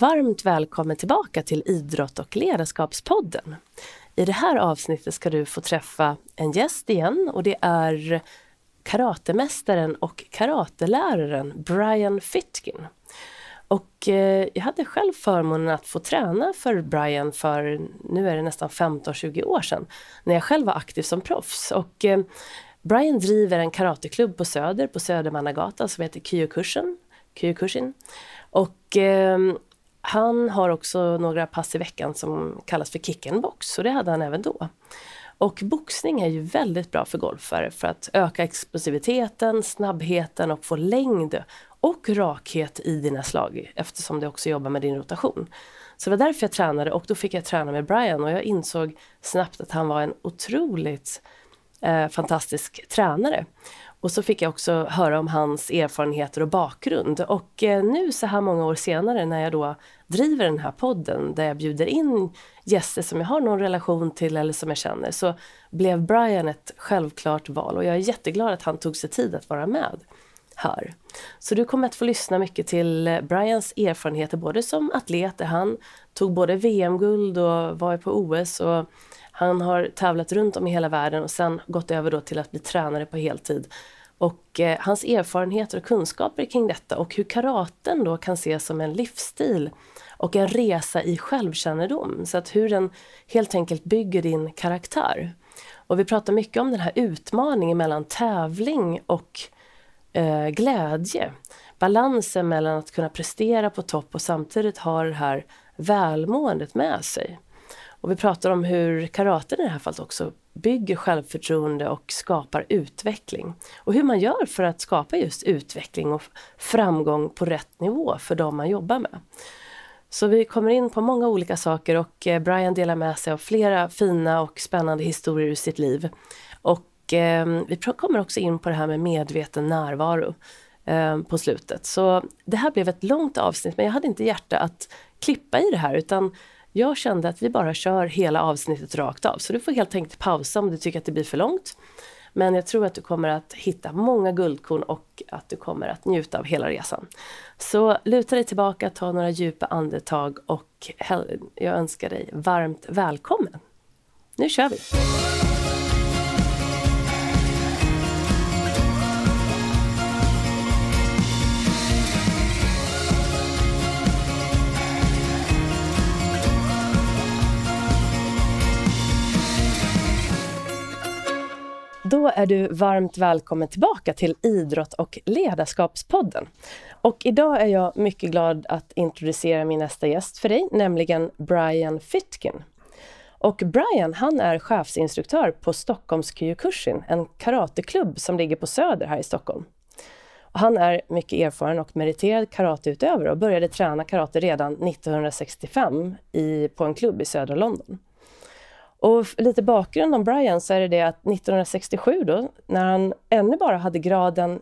Varmt välkommen tillbaka till Idrott och ledarskapspodden. I det här avsnittet ska du få träffa en gäst igen och det är karatemästaren och karateläraren Brian Fitkin. Och eh, jag hade själv förmånen att få träna för Brian för, nu är det nästan 15-20 år sedan, när jag själv var aktiv som proffs. Och eh, Brian driver en karateklubb på Söder, på Södermannagatan som heter Kyokushin. Kyokushin. Och eh, han har också några pass i veckan som kallas för kick and box och det hade han även då. Och boxning är ju väldigt bra för golfare för att öka explosiviteten, snabbheten och få längd och rakhet i dina slag eftersom det också jobbar med din rotation. Så det var därför jag tränade och då fick jag träna med Brian och jag insåg snabbt att han var en otroligt eh, fantastisk tränare. Och så fick jag också höra om hans erfarenheter och bakgrund. Och eh, nu så här många år senare när jag då driver den här podden där jag bjuder in gäster som jag har någon relation till eller som jag känner så blev Brian ett självklart val och jag är jätteglad att han tog sig tid att vara med här. Så du kommer att få lyssna mycket till eh, Brians erfarenheter både som atlet där han tog både VM-guld och var på OS och han har tävlat runt om i hela världen och sen gått över då till att bli tränare på heltid. Och eh, hans erfarenheter och kunskaper kring detta och hur karaten då kan ses som en livsstil och en resa i självkännedom. Så att hur den helt enkelt bygger din karaktär. Och vi pratar mycket om den här utmaningen mellan tävling och eh, glädje. Balansen mellan att kunna prestera på topp och samtidigt ha det här välmåendet med sig. Och vi pratar om hur karaten i det här fallet också bygger självförtroende och skapar utveckling. Och hur man gör för att skapa just utveckling och framgång på rätt nivå för de man jobbar med. Så vi kommer in på många olika saker och eh, Brian delar med sig av flera fina och spännande historier ur sitt liv. Och eh, vi kommer också in på det här med medveten närvaro eh, på slutet. Så det här blev ett långt avsnitt men jag hade inte hjärta att klippa i det här utan jag kände att vi bara kör hela avsnittet rakt av. Så du får helt enkelt pausa om du tycker att det blir för långt. Men jag tror att du kommer att hitta många guldkorn och att du kommer att njuta av hela resan. Så luta dig tillbaka, ta några djupa andetag och jag önskar dig varmt välkommen. Nu kör vi! Då är du varmt välkommen tillbaka till Idrott och ledarskapspodden. Och idag är jag mycket glad att introducera min nästa gäst för dig, nämligen Brian Fitkin. Och Brian, han är chefsinstruktör på Stockholms Kyokushin, en karateklubb som ligger på Söder här i Stockholm. Och han är mycket erfaren och meriterad karateutövare och började träna karate redan 1965 i, på en klubb i södra London. Och lite bakgrund om Brian så är det det att 1967 då, när han ännu bara hade graden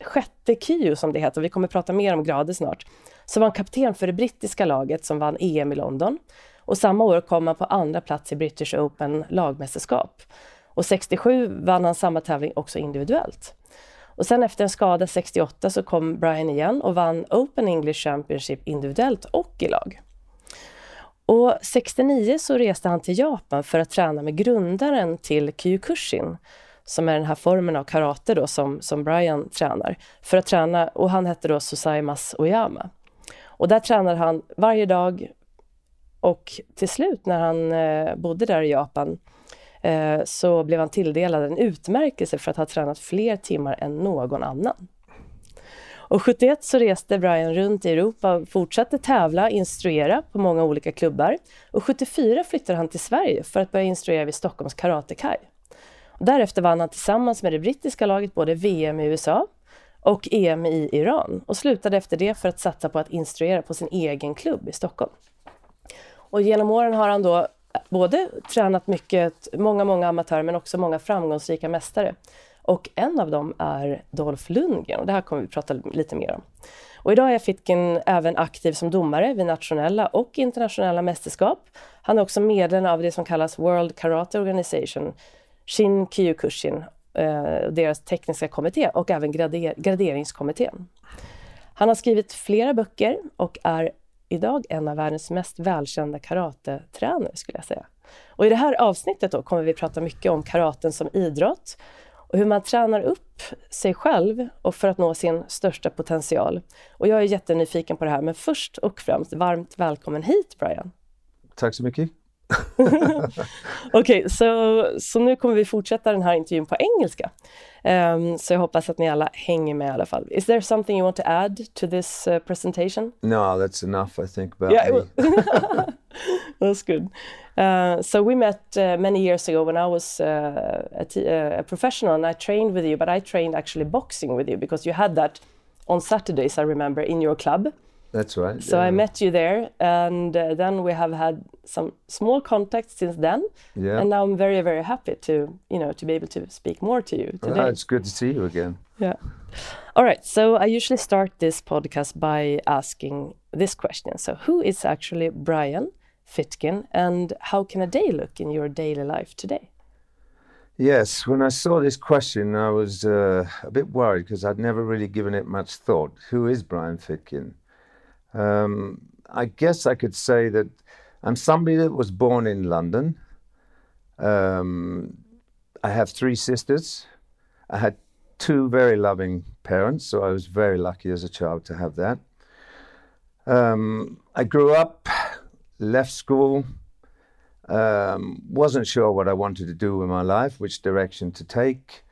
sjätte KIU som det heter, vi kommer prata mer om grader snart, så var han kapten för det brittiska laget som vann EM i London. Och samma år kom han på andra plats i British Open lagmästerskap. Och 67 vann han samma tävling också individuellt. Och sen efter en skada 68 så kom Brian igen och vann Open English Championship individuellt och i lag. Och 69 så reste han till Japan för att träna med grundaren till Kyokushin som är den här formen av karate då som, som Brian tränar. För att träna, och han hette då Susaimas Oyama. Och där tränade han varje dag och till slut när han eh, bodde där i Japan eh, så blev han tilldelad en utmärkelse för att ha tränat fler timmar än någon annan. Och 71 så reste Brian runt i Europa och fortsatte tävla, instruera på många olika klubbar. Och 74 flyttade han till Sverige för att börja instruera vid Stockholms Karatekaj. Därefter vann han tillsammans med det brittiska laget både VM i USA och EM i Iran och slutade efter det för att satsa på att instruera på sin egen klubb i Stockholm. Och genom åren har han då både tränat mycket, många, många amatörer men också många framgångsrika mästare. Och en av dem är Dolph Lundgren och det här kommer vi prata lite mer om. Och idag är Fitkin även aktiv som domare vid nationella och internationella mästerskap. Han är också medlem av det som kallas World Karate Organization, Shin Kyokushin, eh, deras tekniska kommitté och även grader graderingskommittén. Han har skrivit flera böcker och är idag en av världens mest välkända karatetränare skulle jag säga. Och i det här avsnittet då kommer vi prata mycket om karaten som idrott och hur man tränar upp sig själv och för att nå sin största potential. Och jag är jättenyfiken på det här, men först och främst varmt välkommen hit Brian. Tack så mycket. Okej, okay, så, så nu kommer vi fortsätta den här intervjun på engelska. Um, så jag hoppas att ni alla hänger med i alla fall. Is there something you want to add to this uh, presentation? No, that's enough I think about yeah, me. that's good. Uh, so we met uh, many years ago when I was uh, a, a professional and I trained with you, but I trained actually boxing with you because you had that on Saturdays, I remember, in your club. That's right. So yeah. I met you there, and uh, then we have had some small contacts since then. Yeah. And now I'm very, very happy to, you know, to be able to speak more to you today. it's good to see you again. Yeah. All right. So I usually start this podcast by asking this question. So who is actually Brian Fitkin, and how can a day look in your daily life today? Yes, when I saw this question, I was uh, a bit worried because I'd never really given it much thought. Who is Brian Fitkin? Um, I guess I could say that I'm somebody that was born in London. Um, I have three sisters. I had two very loving parents, so I was very lucky as a child to have that. Um, I grew up, left school, um, wasn't sure what I wanted to do with my life, which direction to take.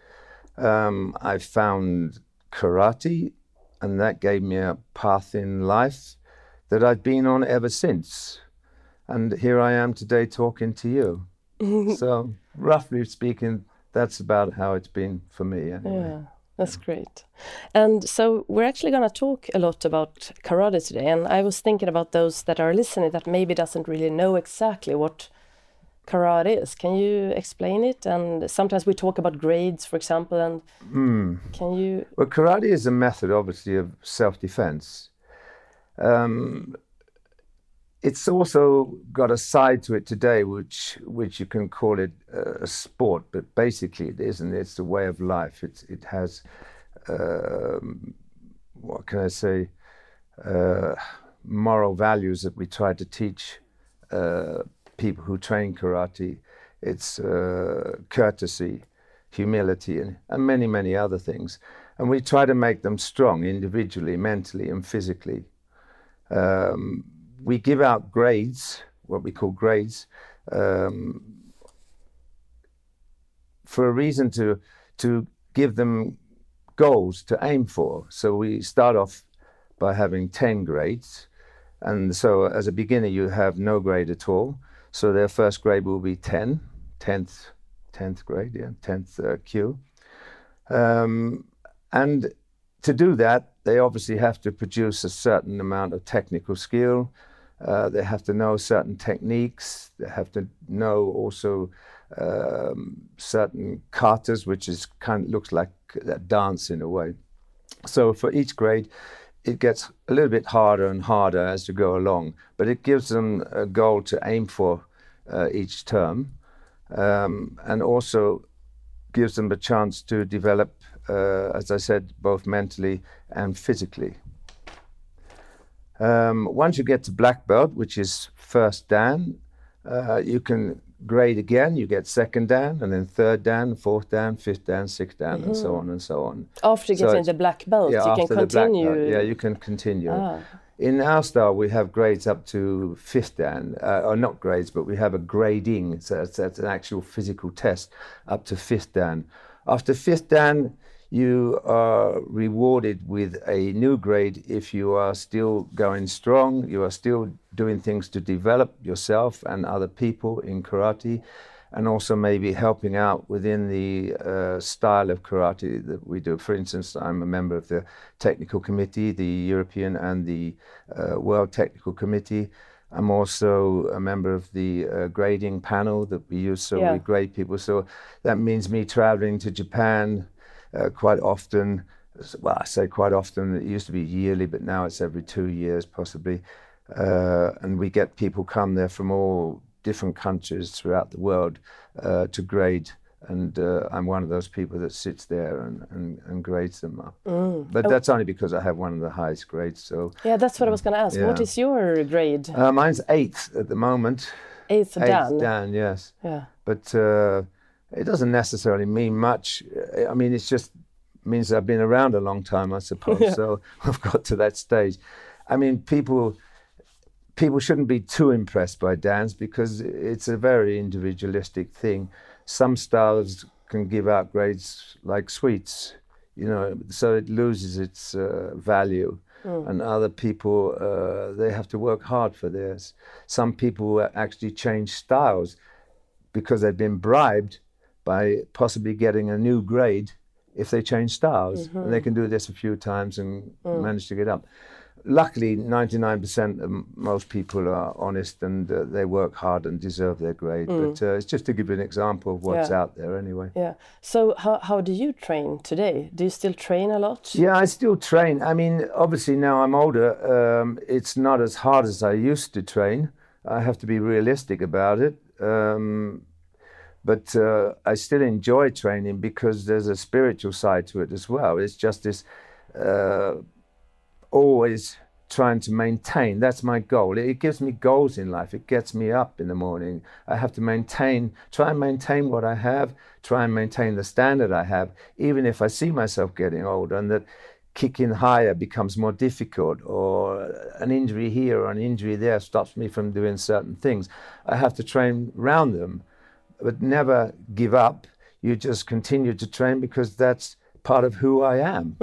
Um, I found karate and that gave me a path in life that I've been on ever since. And here I am today talking to you. so, roughly speaking, that's about how it's been for me. Anyway. Yeah, that's great. And so, we're actually going to talk a lot about karate today. And I was thinking about those that are listening that maybe doesn't really know exactly what karate is. Can you explain it? And sometimes we talk about grades, for example. And mm. can you? Well, karate is a method, obviously, of self-defense. Um, it's also got a side to it today, which which you can call it a sport, but basically it isn't. It's a way of life. It's it has um, what can I say? Uh, moral values that we try to teach uh, people who train karate. It's uh, courtesy, humility, and, and many, many other things. And we try to make them strong individually, mentally, and physically. Um, we give out grades, what we call grades, um, for a reason to to give them goals to aim for. So we start off by having 10 grades. And so as a beginner, you have no grade at all. So their first grade will be 10, 10th, 10th grade, yeah, 10th uh, kyu. Um, and to do that, they obviously have to produce a certain amount of technical skill. Uh, they have to know certain techniques. They have to know also um, certain katas, which is kind of looks like a dance in a way. So for each grade, it gets a little bit harder and harder as you go along, but it gives them a goal to aim for uh, each term, um, and also gives them a chance to develop, uh, as I said, both mentally and physically. Um, once you get to black belt, which is first dan, uh, you can grade again. You get second dan, and then third dan, fourth dan, fifth dan, sixth dan, mm-hmm. and so on and so on. After so getting the black belt, yeah, you can continue. Belt, yeah, you can continue. Ah. In our style, we have grades up to fifth dan, uh, or not grades, but we have a grading. So that's, that's an actual physical test up to fifth dan. After fifth dan, you are rewarded with a new grade if you are still going strong, you are still doing things to develop yourself and other people in karate, and also maybe helping out within the uh, style of karate that we do. For instance, I'm a member of the technical committee, the European and the uh, World Technical Committee. I'm also a member of the uh, grading panel that we use, so yeah. we grade people. So that means me traveling to Japan uh, quite often. Well, I say quite often. It used to be yearly, but now it's every two years, possibly. Uh, and we get people come there from all different countries throughout the world uh, to grade and uh, I'm one of those people that sits there and, and, and grades them up. Mm. But Oh. that's only because I have one of the highest grades. So Yeah, that's what I was going to ask. What Yeah. is your grade? uh, mine's eighth at the moment. Eighth Eighth Dan. Dan, yes. Yeah. But uh, it doesn't necessarily mean much. I mean, it's just means I've been around a long time, I suppose. Yeah. So I've got to that stage. I mean, people people shouldn't be too impressed by dance because it's a very individualistic thing. Some styles can give out grades like sweets, you know, so it loses its uh, value. And other people, uh, they have to work hard for theirs. Some people actually change styles because they've been bribed by possibly getting a new grade if they change styles. And they can do this a few times and manage to get up. Luckily, 99% of most people are honest and uh, they work hard and deserve their grade. But uh, it's just to give you an example of what's Yeah. out there anyway. Yeah. So how how do you train today? Do you still train a lot? Yeah, I still train. I mean, obviously now I'm older. Um, it's not as hard as I used to train. I have to be realistic about it. Um, but uh, I still enjoy training because there's a spiritual side to it as well. It's just this uh, always trying to maintain. That's my goal. It, gives me goals in life. It gets me up in the morning. I have to maintain, try and maintain what I have, try and maintain the standard I have, even if I see myself getting older and that kicking higher becomes more difficult or an injury here or an injury there stops me from doing certain things. I have to train round them, but never give up. You just continue to train because that's part of who I am.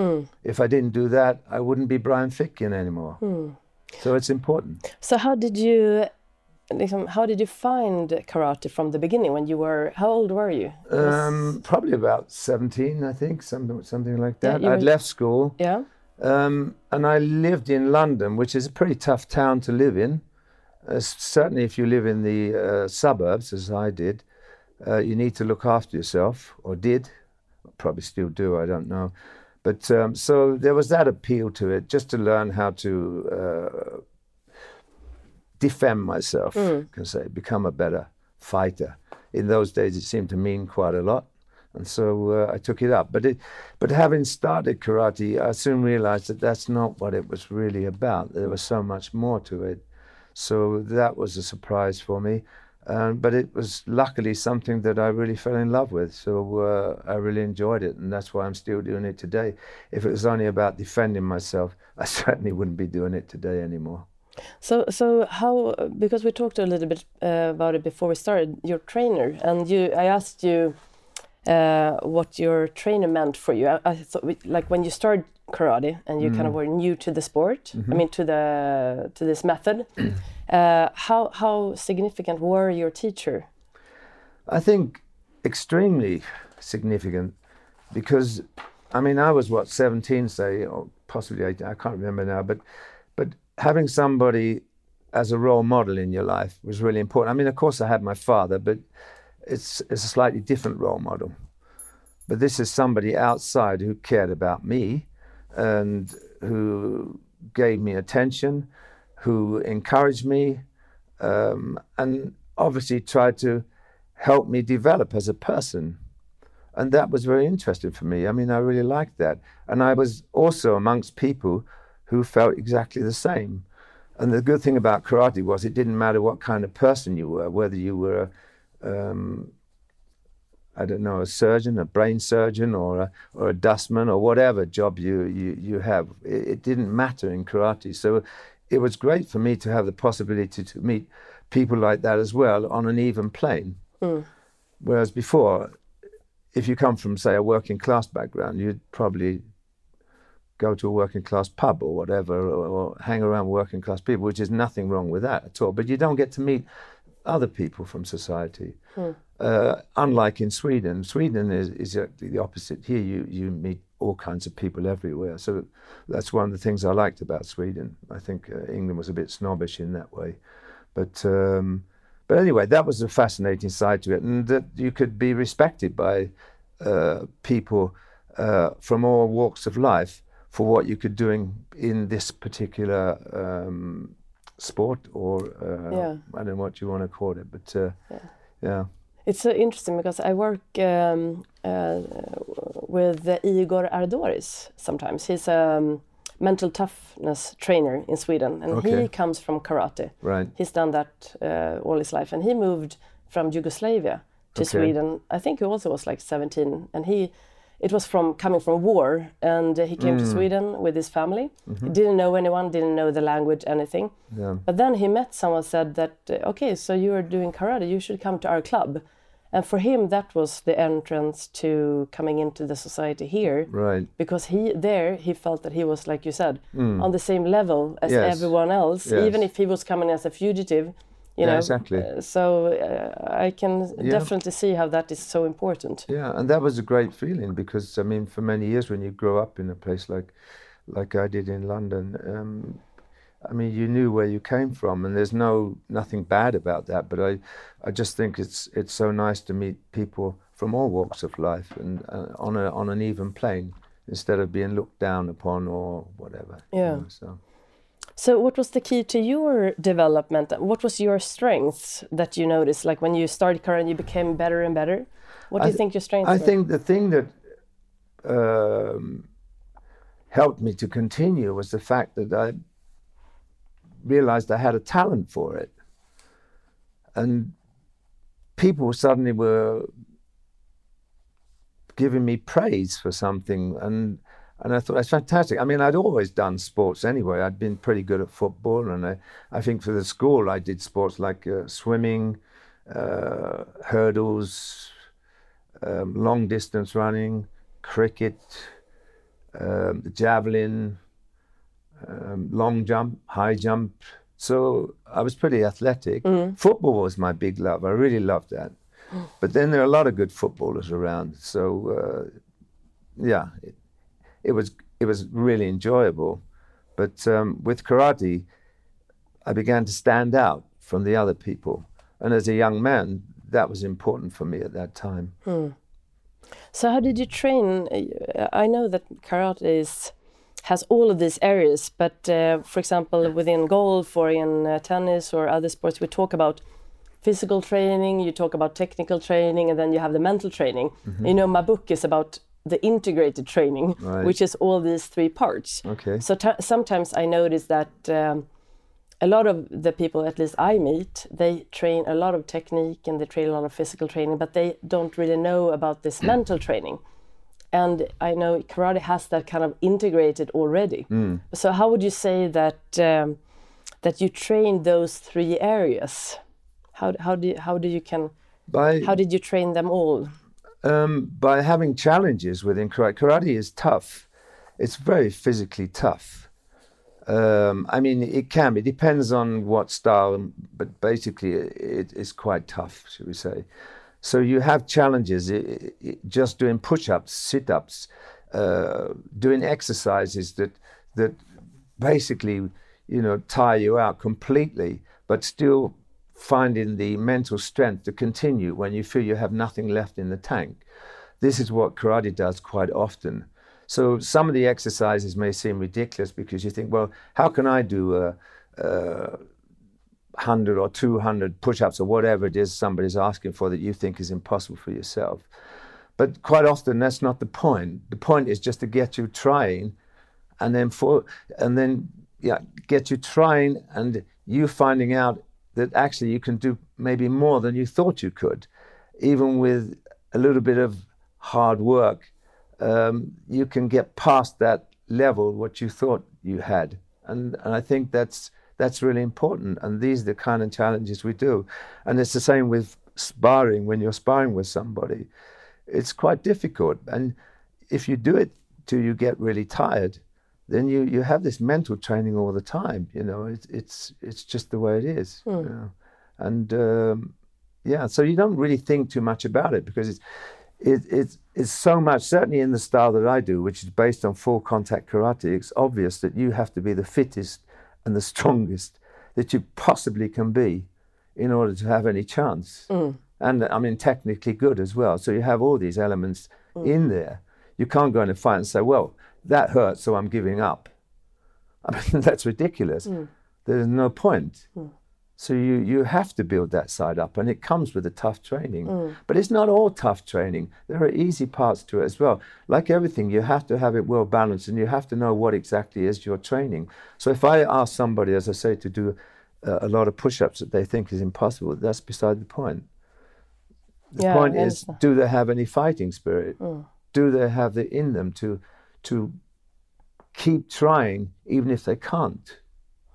If I didn't do that, I wouldn't be Brian Fitkin anymore. So it's important. So how did you liksom, how did you find karate from the beginning when you were how old were you? Um, probably about 17, I think, something, something like that. you I'd were- left school yeah. um, and I lived in London, which is a pretty tough town to live in. Uh, certainly, if you live in the uh, suburbs, as I did, uh, you need to look after yourself, or did. Probably still do, I don't know. But um, so there was that appeal to it, just to learn how to uh, defend myself, you can say, become a better fighter. In those days, it seemed to mean quite a lot. And so uh, I took it up. But it, but having started karate, I soon realized that that's not what it was really about. There was so much more to it. So that was a surprise for me. Um, but it was luckily something that I really fell in love with. So uh, I really enjoyed it. And that's why I'm still doing it today. If it was only about defending myself, I certainly wouldn't be doing it today anymore. So, so how? Because we talked a little bit uh, about it before we started. Your trainer and you. I asked you uh, what your trainer meant for you. I, I thought, we- like when you started karate and you kind of were new to the sport. I mean, to the to this method. uh, how how significant were your teacher? I think extremely significant because I mean I was what 17 say or possibly 18 I can't remember now but but having somebody as a role model in your life was really important. I mean of course I had my father but it's it's a slightly different role model. But this is somebody outside who cared about me and who gave me attention, who encouraged me, um, and obviously tried to help me develop as a person. And that was very interesting for me. I mean, I really liked that. And I was also amongst people who felt exactly the same. And the good thing about karate was it didn't matter what kind of person you were, whether you were, um, I don't know, a surgeon, a brain surgeon, or a, or a dustman, or whatever job you, you, you have. It, it didn't matter in karate. So it was great for me to have the possibility to meet people like that as well on an even plane. Hmm. Whereas before, if you come from, say, a working class background, you'd probably go to a working class pub or whatever, or, or hang around working class people, which is nothing wrong with that at all. But you don't get to meet other people from society. Uh, unlike in Sweden, Sweden is, is the opposite. Here, you, you meet all kinds of people everywhere. So that's one of the things I liked about Sweden. I think uh, England was a bit snobbish in that way. But um, but anyway, that was a fascinating side to it, and that you could be respected by uh, people uh, from all walks of life for what you could doing in this particular um, sport, or uh, Yeah. I don't know what you want to call it, but uh, yeah. It's so interesting because I work um, uh, with uh, Igor Ardoris sometimes. He's a um, mental toughness trainer in Sweden, and Okay. he comes from karate. Right. He's done that uh, all his life, and he moved from Yugoslavia to Okay. Sweden. I think he also was like 17, and he. It was from coming from war, and he came Mm. to Sweden with his family. Mm-hmm. He didn't know anyone, didn't know the language, anything. Yeah. But then he met someone said that uh, okay, so you are doing karate, you should come to our club. And for him, that was the entrance to coming into the society here, Right. because he there he felt that he was like you said on the same level as Mm. Yes. everyone else, Yes. even if he was coming as a fugitive. You Yeah, know, exactly. Uh, so uh, I can definitely see how that is so important. Yeah, and that was a great feeling because I mean, for many years when you grow up in a place like, like I did in London, um, I mean, you knew where you came from, and there's no nothing bad about that. But I, I just think it's it's so nice to meet people from all walks of life and uh, on a on an even plane instead of being looked down upon or whatever. you Yeah. know, so. So, what was the key to your development? What was your strengths that you noticed? Like when you started karate, you became better and better. What do you think your strengths I were? think the thing that um, helped me to continue was the fact that I realized I had a talent for it. And people suddenly were giving me praise for something. And, and I thought that's fantastic. I mean, I'd always done sports anyway. I'd been pretty good at football. And I, I think for the school, I did sports like uh, swimming, uh, hurdles, um, long distance running, cricket, um, javelin, um, long jump, high jump. So I was pretty athletic. Football was my big love. I really loved that. But then there are a lot of good footballers around. So uh, yeah, it, it was it was really enjoyable. But um, with karate, I began to stand out from the other people. And as a young man, that was important for me at that time. So how did you train? I know that karate is, has all of these areas, but uh, for example, within golf or in uh, tennis or other sports, we talk about physical training, you talk about technical training, and then you have the mental training. You know, my book is about the integrated training, Right. which is all these three parts. Okay. So sometimes I notice that um, a lot of the people, at least I meet, they train a lot of technique and they train a lot of physical training, but they don't really know about this mental training. And I know karate has that kind of integrated already. So how would you say that um, that you train those three areas? How how do you, how do you can By how did you train them all? Um, by having challenges within karate. Karate is tough. It's very physically tough. Um, I mean, it can be. Depends on what style, but basically, it is quite tough, should we say? So you have challenges. i i just doing push-ups, sit-ups, uh, doing exercises that that basically, you know, tire you out completely, but still finding the mental strength to continue when you feel you have nothing left in the tank. This is what karate does quite often. So some of the exercises may seem ridiculous because you think, well, how can I do a, a 100 or 200 push-ups or whatever it is somebody's asking for that you think is impossible for yourself? But quite often that's not the point. The point is just to get you trying and then for and then yeah get you trying and you finding out that actually you can do maybe more than you thought you could. Even with a little bit of hard work um, you can get past that level what you thought you had. And, and i think that's that's really important. And these are the kind of challenges we do. And it's the same with sparring. When you're sparring with somebody it's quite difficult. And if you do it till you get really tired then you, you have this mental training all the time. You know, it's it's it's just the way it is. Hmm. You know? And um, yeah, so you don't really think too much about it because it's it, it's it's so much. Certainly in the style that I do, which is based on full contact karate, it's obvious that you have to be the fittest and the strongest that you possibly can be in order to have any chance. Hmm. And I mean, technically good as well. So you have all these elements hmm. in there. You can't go in a fight and say, well, that hurts, so I'm giving up. I mean, that's ridiculous. There's no point. So you, you have to build that side up, and it comes with a tough training. But it's not all tough training. There are easy parts to it as well. Like everything, you have to have it well balanced, and you have to know what exactly is your training. So if I ask somebody, as I say, to do uh, a lot of push-ups that they think is impossible, that's beside the point. The Yeah, point is, do they have any fighting spirit? Mm. Do they have it in them to to keep trying even if they can't?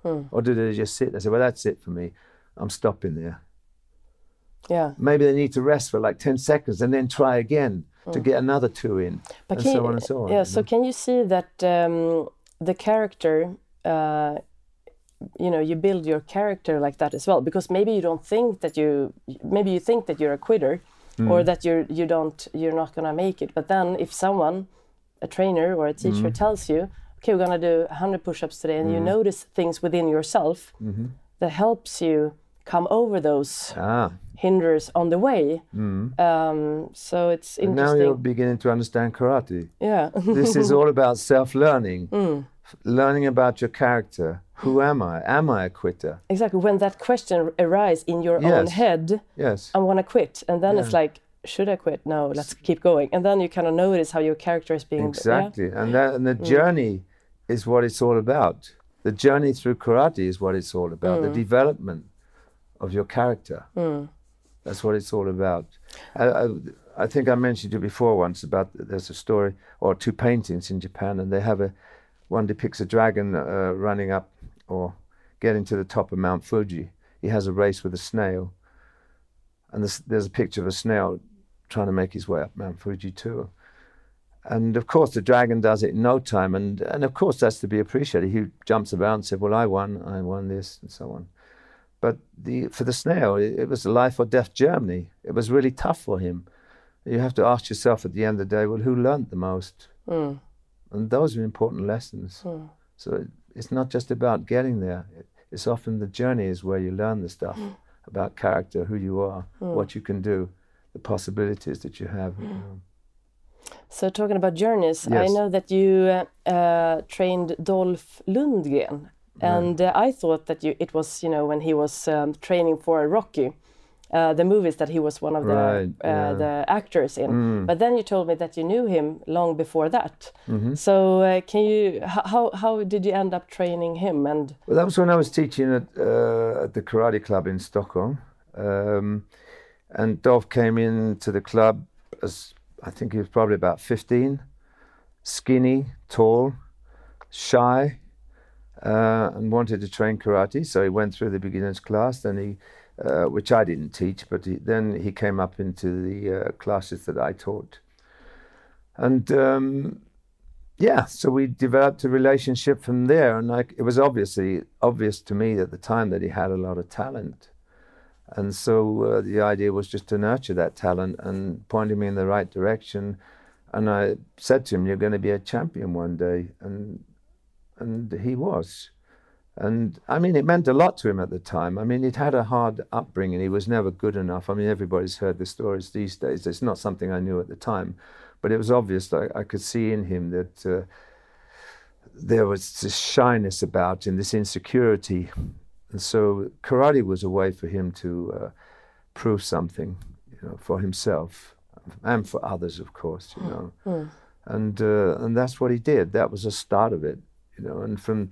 Hmm. Or do they just sit there and say, well, that's it for me. I'm stopping there. Yeah. Maybe they need to rest for like 10 seconds and then try again to get another two in. Hmm. But and so on and so on. Yeah, you so know? can you see that um, the character, uh, you know, you build your character like that as well? Because maybe you don't think that you, maybe you think that you're a quitter, Mm. or that you're you don't you're not gonna make it. But then if someone, a trainer or a teacher, Mm. tells you, okay, we're gonna do 100 push-ups today, and you Mm. notice things within yourself Mm-hmm. that helps you come over those Ah, hinders on the way. Um, so it's and now you're beginning to understand karate. yeah. this is all about self-learning, Mm. Learning about your character. Who am I? Am I a quitter? Exactly. When that question arises in your own head, Yes. I want to quit, and then it's like, should I quit? No, let's keep going. And then you kind of notice how your character is being. yeah. Exactly. And that and the Mm. journey is what it's all about. The journey through karate is what it's all about. Mm. The development of your character. That's what it's all about. I, I, I think I mentioned it before once about there's a story or two paintings in Japan, and they have a one depicts a dragon uh, running up or getting to the top of Mount Fuji. He has a race with a snail, and there's a picture of a snail trying to make his way up Mount Fuji too. And of course, the dragon does it in no time, and and of course that's to be appreciated. He jumps about and said, "Well, I won, I won this, and so on." But the for the snail, it, it was a life or death journey. It was really tough for him. You have to ask yourself at the end of the day, well, who learned the most? Mm. And those are important lessons. Mm. So it, it's not just about getting there. It, it's often the journey is where you learn the stuff about character, who you are, what you can do, the possibilities that you have. you know. So talking about journeys, I know that you uh, trained Dolph Lundgren, and uh, I thought that you it was you know when he was um, training for Rocky. Uh, the movies that he was one of the Right, uh, yeah. Mm. the actors in, but then you told me that you knew him long before that. Mm-hmm. So uh, can you how how did you end up training him? And Well, that was when I was teaching at, uh, at the karate club in Stockholm. Um, and Dolph came into the club as I think he was probably about 15, skinny, tall, shy, uh, and wanted to train karate. So he went through the beginners class, then he, uh, which I didn't teach, but he, then he came up into the uh, classes that I taught. And um, yeah, so we developed a relationship from there, and like it was obviously obvious to me at the time that he had a lot of talent, and so uh, the idea was just to nurture that talent and point me in the right direction. And I said to him, "You're going to be a champion one day," and and he was. And I mean, it meant a lot to him at the time. I mean, he'd had a hard upbringing. He was never good enough. I mean, everybody's heard the stories these days. It's not something I knew at the time, but it was obvious. that I could see in him that uh, there was this shyness about him, this insecurity. And so karate was a way for him to uh, prove something, you know, for himself and for others, of course, you know. And uh, and that's what he did. That was the start of it, you know. And from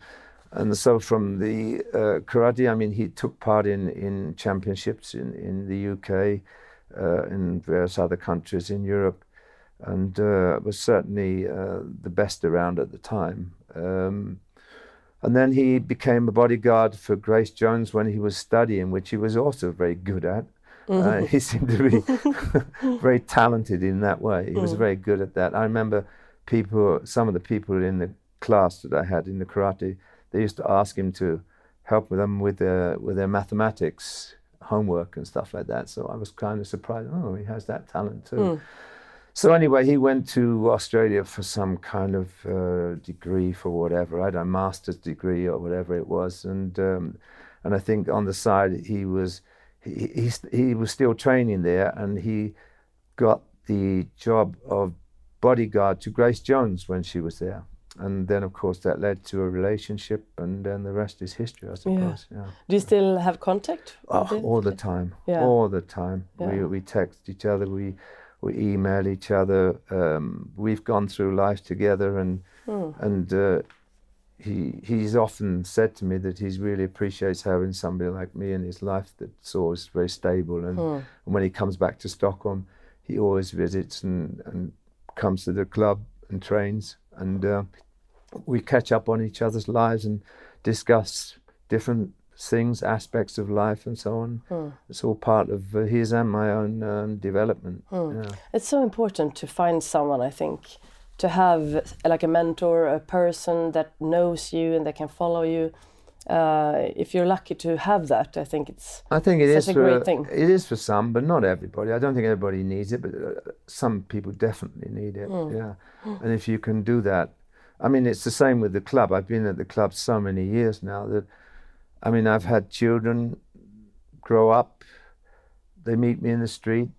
and so from the uh, karate, I mean, he took part in in championships in in the UK, uh, in various other countries in Europe, and uh, was certainly uh, the best around at the time. Um, and then he became a bodyguard for Grace Jones when he was studying, which he was also very good at. Uh, mm-hmm. he seemed to be very talented in that way. He was mm. very good at that. I remember people, some of the people in the class that I had in the karate, they used to ask him to help them with their with their mathematics homework and stuff like that. So I was kind of surprised. Oh, he has that talent too. Mm. So anyway, he went to Australia for some kind of uh, degree for whatever, I don't know, master's degree or whatever it was, and um, and I think on the side he was he, he he was still training there, and he got the job of bodyguard to Grace Jones when she was there, and then of course that led to a relationship, and then the rest is history, I suppose. Yeah. Do you still have contact? Oh, all the time. Yeah. All the time. We we text each other. We we email each other. Um, we've gone through life together, and Hmm. and uh, he he's often said to me that he really appreciates having somebody like me in his life that's always very stable. And, Hmm. and when he comes back to Stockholm, he always visits and and comes to the club and trains, and uh, we catch up on each other's lives and discuss different things, aspects of life, and so on. Hmm. It's all part of uh, his and my own um, development. Hmm. Yeah. It's so important to find someone, I think, to have like a mentor, a person that knows you and that can follow you. Uh, if you're lucky to have that, I think it's I think it is a for great thing. it is for some, but not everybody. I don't think everybody needs it, but uh, some people definitely need it. Hmm. Yeah, and if you can do that, I mean, it's the same with the club. I've been at the club so many years now that, I mean, I've had children grow up. They meet me in the street.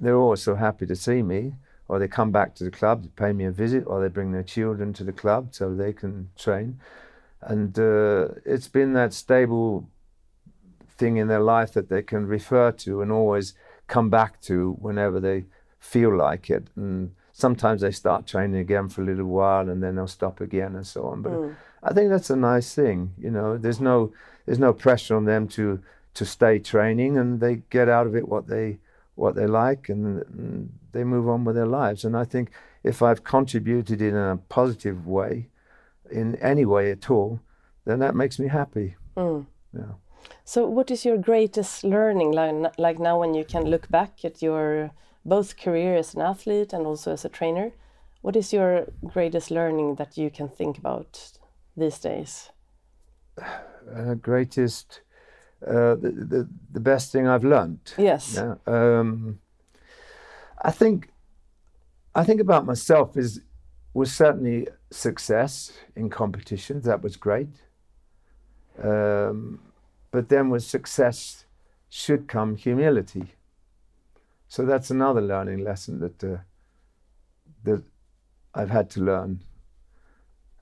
They're always so happy to see me, or they come back to the club to pay me a visit, or they bring their children to the club so they can train. And uh, it's been that stable thing in their life that they can refer to and always come back to whenever they feel like it. And sometimes they start training again for a little while and then they'll stop again and so on. But Mm. I think that's a nice thing, you know. There's no there's no pressure on them to to stay training and they get out of it what they what they like and, and they move on with their lives. And I think if I've contributed in a positive way, in any way at all, then that makes me happy. Mm. Yeah. So, what is your greatest learning, like, like now when you can look back at your both career as an athlete and also as a trainer? What is your greatest learning that you can think about these days? uh, greatest, uh, the, the the best thing I've learned. Yes. Yeah. Um, I think, I think about myself is was certainly success in competitions. That was great. Um, but then with success should come humility. So that's another learning lesson that uh, that I've had to learn.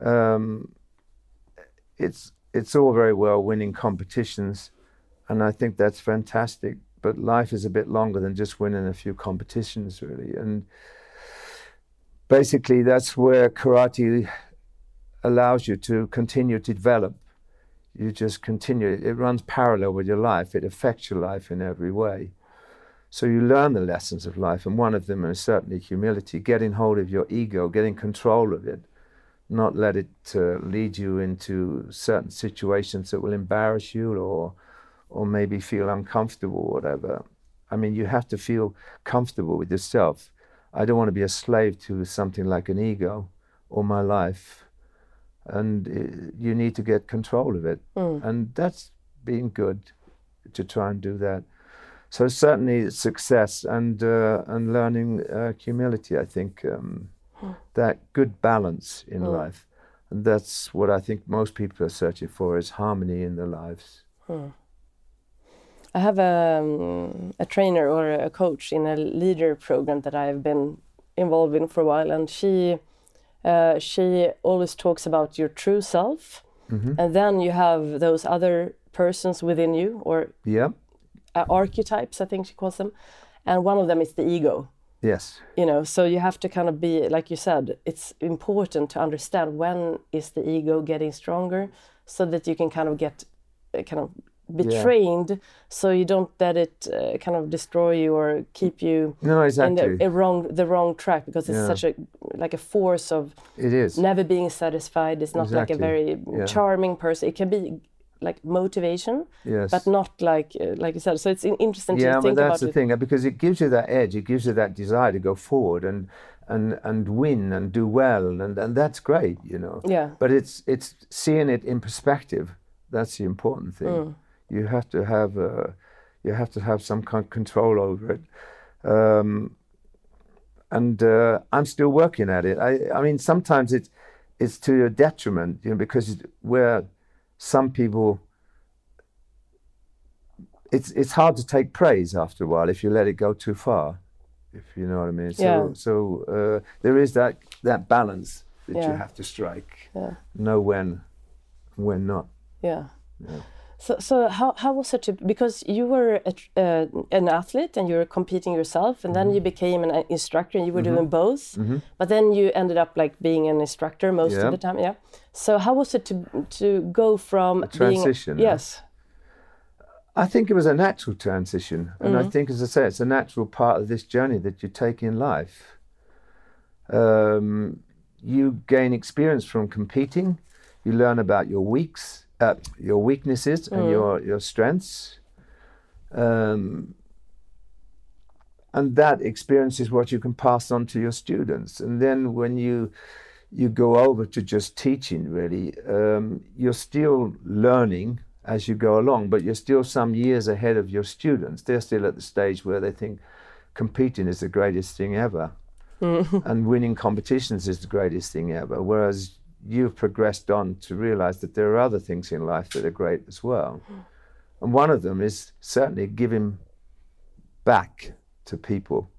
Um, it's it's all very well winning competitions, and I think that's fantastic. But life is a bit longer than just winning a few competitions, really. And basically, that's where karate allows you to continue to develop. You just continue. It runs parallel with your life. It affects your life in every way. So you learn the lessons of life, and one of them is certainly humility, getting hold of your ego, getting control of it, not let it uh, lead you into certain situations that will embarrass you or or maybe feel uncomfortable or whatever. I mean, you have to feel comfortable with yourself. I don't want to be a slave to something like an ego or my life. And uh, you need to get control of it. Mm. And that's being good to try and do that. So certainly success and uh, and learning uh, humility. I think um, that good balance in Mm. life, and that's what I think most people are searching for is harmony in their lives. I have a, um, a trainer or a coach in a leader program that I've been involved in for a while, and she uh, she always talks about your true self, hmm and then you have those other persons within you, or Yeah. uh, archetypes, I think she calls them, and one of them is the ego. Yes. You know, so you have to kind of be like you said. It's important to understand when is the ego getting stronger, so that you can kind of get uh, kind of be Yeah. trained, so you don't let it uh, kind of destroy you or keep you No, exactly. in the wrong the wrong track because it's Yeah. such a like a force of it is. never being satisfied. It's not like a very Yeah. charming person. It can be like motivation, yes. but not like uh, like you said. So it's interesting yeah, to think that's the it. thing because it gives you that edge. It gives you that desire to go forward and and and win and do well, and and that's great, you know. Yeah. But it's it's seeing it in perspective. That's the important thing. Mm. You have to have uh, you have to have some kind of control over it. Um, and uh, I'm still working at it. I, I mean, sometimes it's it's to your detriment, you know, because it, where some people, it's it's hard to take praise after a while if you let it go too far, if you know what I mean. So Yeah. so uh, there is that that balance that you have to strike. Yeah. Know when, when not. Yeah. Yeah. So, so how, how was it to because you were a, uh, an athlete and you were competing yourself, and then Mm-hmm. you became an uh, instructor and you were doing both, but then you ended up like being an instructor most Yeah. of the time. Yeah. So how was it to to go from transition, Being, yes. I think it was a natural transition, and Mm. I think, as I say, it's a natural part of this journey that you take in life. Um, you gain experience from competing. You learn about your weaks, uh, your weaknesses, and your your strengths. Um, and that experience is what you can pass on to your students. And then when you you go over to just teaching, really, um, you're still learning as you go along, but you're still some years ahead of your students. They're still at the stage where they think competing is the greatest thing ever, and winning competitions is the greatest thing ever. Whereas you've progressed on to realize that there are other things in life that are great as well. And one of them is certainly giving back to people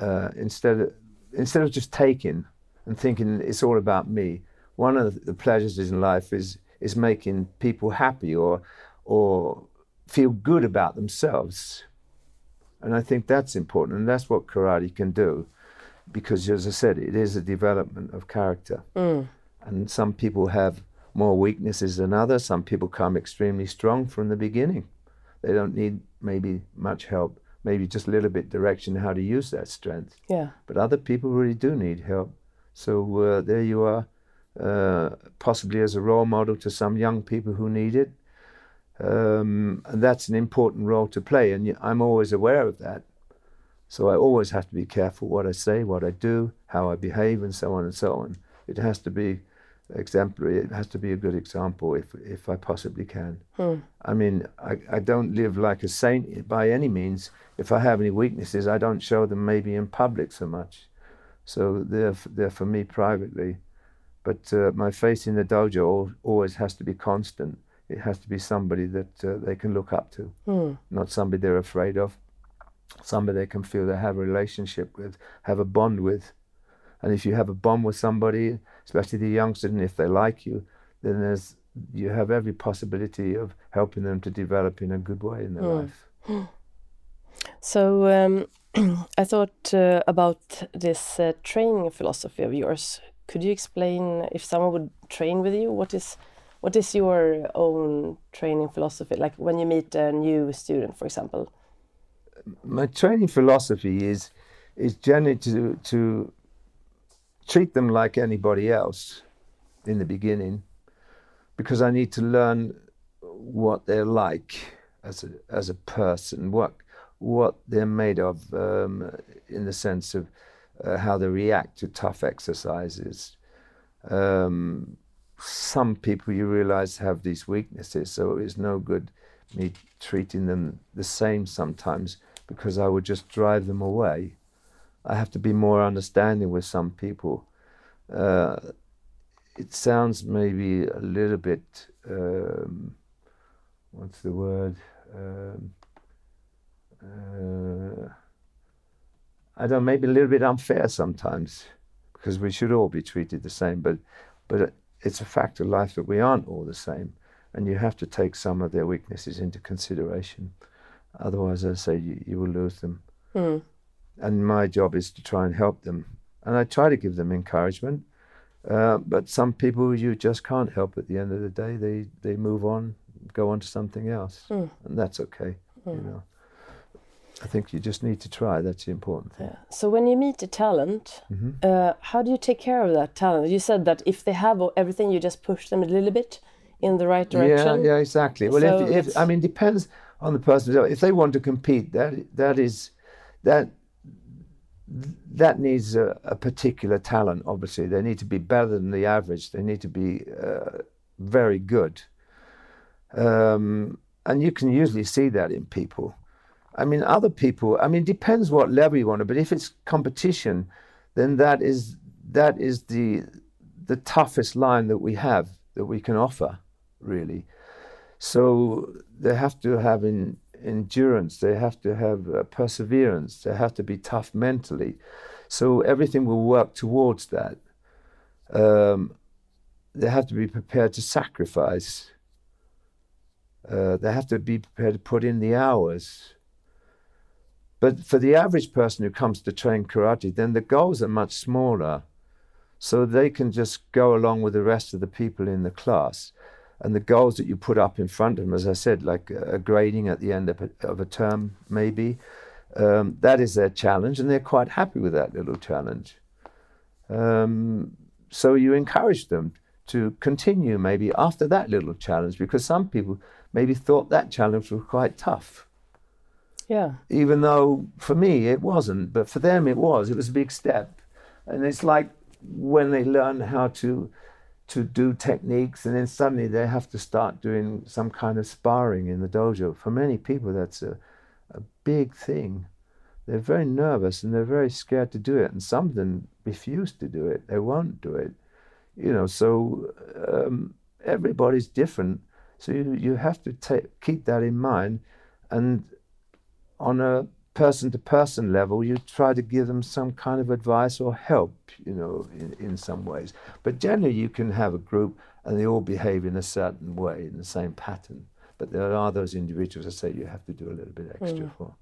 uh, instead of instead of just taking and thinking it's all about me. One of the pleasures in life is is making people happy or or feel good about themselves. And I think that's important, and that's what karate can do, because as I said, it is a development of character. Mm. And some people have more weaknesses than others. Some people come extremely strong from the beginning. They don't need maybe much help, maybe just a little bit direction how to use that strength. Yeah. But other people really do need help. So uh, there you are, uh, possibly as a role model to some young people who need it. Um, and that's an important role to play, and I'm always aware of that. So I always have to be careful what I say, what I do, how I behave, and so on and so on. It has to be exemplary. It has to be a good example if if I possibly can. I mean, I, I don't live like a saint by any means. If I have any weaknesses, I don't show them maybe in public so much. So they're they're for me privately. But uh, my face in the dojo always has to be constant. It has to be somebody that uh, they can look up to, not somebody they're afraid of. Somebody they can feel they have a relationship with, have a bond with. And if you have a bond with somebody, especially the youngsters, and if they like you, then there's you have every possibility of helping them to develop in a good way in their life. So um, I thought uh, about this uh, training philosophy of yours. Could you explain if someone would train with you? What is what is your own training philosophy? Like when you meet a new student, for example. my training philosophy is is generally to to treat them like anybody else in the beginning because I need to learn what they're like as a as a person what what they're made of um, in the sense of uh, how they react to tough exercises um, some people you realize have these weaknesses so it's no good me treating them the same sometimes because I would just drive them away. I have to be more understanding with some people. Uh, it sounds maybe a little bit, um, what's the word? Um, uh, I don't know, maybe a little bit unfair sometimes because we should all be treated the same, but, but it's a fact of life that we aren't all the same and you have to take some of their weaknesses into consideration. Otherwise, as I say, you, you will lose them. Mm. And my job is to try and help them. And I try to give them encouragement. Uh, but some people you just can't help at the end of the day. They, they move on, go on to something else. And that's okay, you know. I think you just need to try. That's the important thing. Yeah. So when you meet a talent, Mm-hmm. uh, how do you take care of that talent? You said that if they have everything, you just push them a little bit in the right direction. Yeah, yeah, exactly. Well, So if, if I mean, depends on the person. If they want to compete, that that is that that needs a, a particular talent. Obviously, they need to be better than the average. They need to be uh, very good, um, and you can usually see that in people. I mean, other people. I mean, it depends what level you want to. But if it's competition, then that is that is the the toughest line that we have that we can offer, really. So they have to have in, endurance. They have to have uh, perseverance. They have to be tough mentally. So everything will work towards that. um, they have to be prepared to sacrifice. Uh, they have to be prepared to put in the hours. But for the average person who comes to train karate, then the goals are much smaller. So they can just go along with the rest of the people in the class. And the goals that you put up in front of them, as I said, like a grading at the end of a, of a term, maybe, um, that is their challenge, and they're quite happy with that little challenge. Um, so you encourage them to continue maybe after that little challenge because some people maybe thought that challenge was quite tough. Yeah. Even though for me it wasn't, but for them it was. It was a big step. And it's like when they learn how to to do techniques and then suddenly they have to start doing some kind of sparring in the dojo. For many people that's a, a big thing. They're very nervous and they're very scared to do it. And some of them refuse to do it. They won't do it you know, so um, everybody's different. So you, you have to take, keep that in mind. And on a person to person level, you try to give them some kind of advice or help, you know, in, in some ways. But generally, you can have a group and they all behave in a certain way, in the same pattern. But there are those individuals that say you have to do a little bit extra mm. for.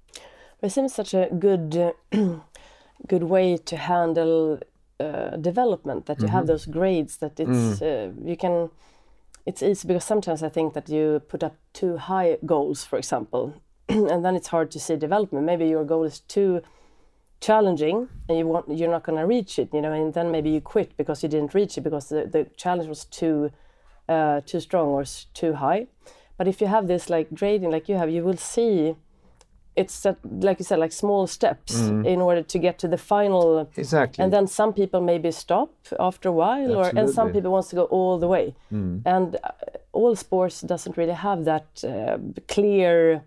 But it seems such a good, uh, good way to handle uh, development that you mm-hmm. have those grades that it's mm. uh, you can it's easy because sometimes I think that you put up too high goals, for example, and then it's hard to see development. Maybe your goal is too challenging and you want you're not going to reach it, you know, and then maybe you quit because you didn't reach it because the, the challenge was too uh, too strong or too high. But if you have this like grading, like you have, you will see it's like you said like small steps mm. in order to get to the final exactly and then some people maybe stop after a while Absolutely. or and some people wants to go all the way mm. and uh, all sports doesn't really have that uh, clear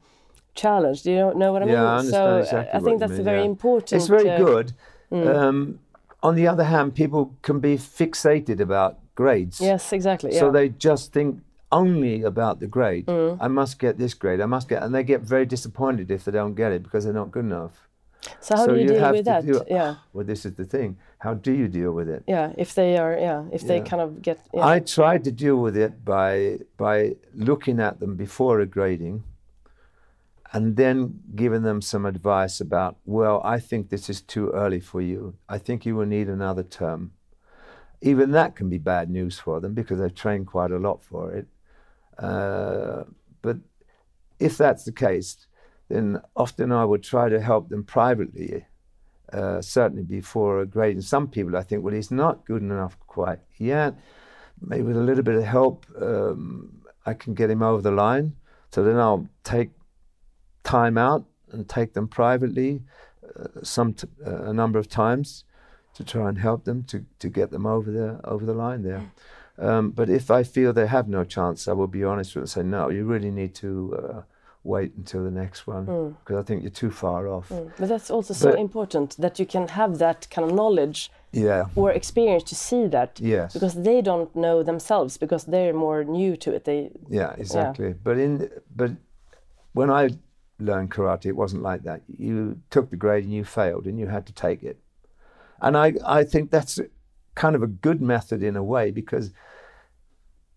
challenge do you know what i mean yeah, I so exactly i think that's mean, very yeah. important it's very uh, good mm. um, on the other hand people can be fixated about grades yes exactly so they just think only about the grade. Mm. I must get this grade. I must get, and they get very disappointed if they don't get it because they're not good enough. So how so do you, you deal with that? Do, yeah. Well, this is the thing. How do you deal with it? Yeah, if they are, yeah, if yeah. they kind of get. Yeah. I tried to deal with it by by looking at them before a grading, and then giving them some advice about. Well, I think this is too early for you. I think you will need another term. Even that can be bad news for them because they've trained quite a lot for it. Uh, but if that's the case, then often I would try to help them privately, uh, certainly before a grade. And some people I think, well, he's not good enough quite yet. Maybe with a little bit of help, um, I can get him over the line. So then I'll take time out and take them privately uh, some t- uh, a number of times to try and help them to, to get them over the over the line there. Um, but if I feel they have no chance, I will be honest with them and say, no, you really need to uh, wait until the next one because mm. I think you're too far off. Mm. But that's also so important that you can have that kind of knowledge yeah. or experience to see that. Yes. Because they don't know themselves because they're more new to it. They Yeah, exactly. Yeah. But in but when I learned karate, it wasn't like that. You took the grade and you failed and you had to take it. And I, I think that's kind of a good method in a way because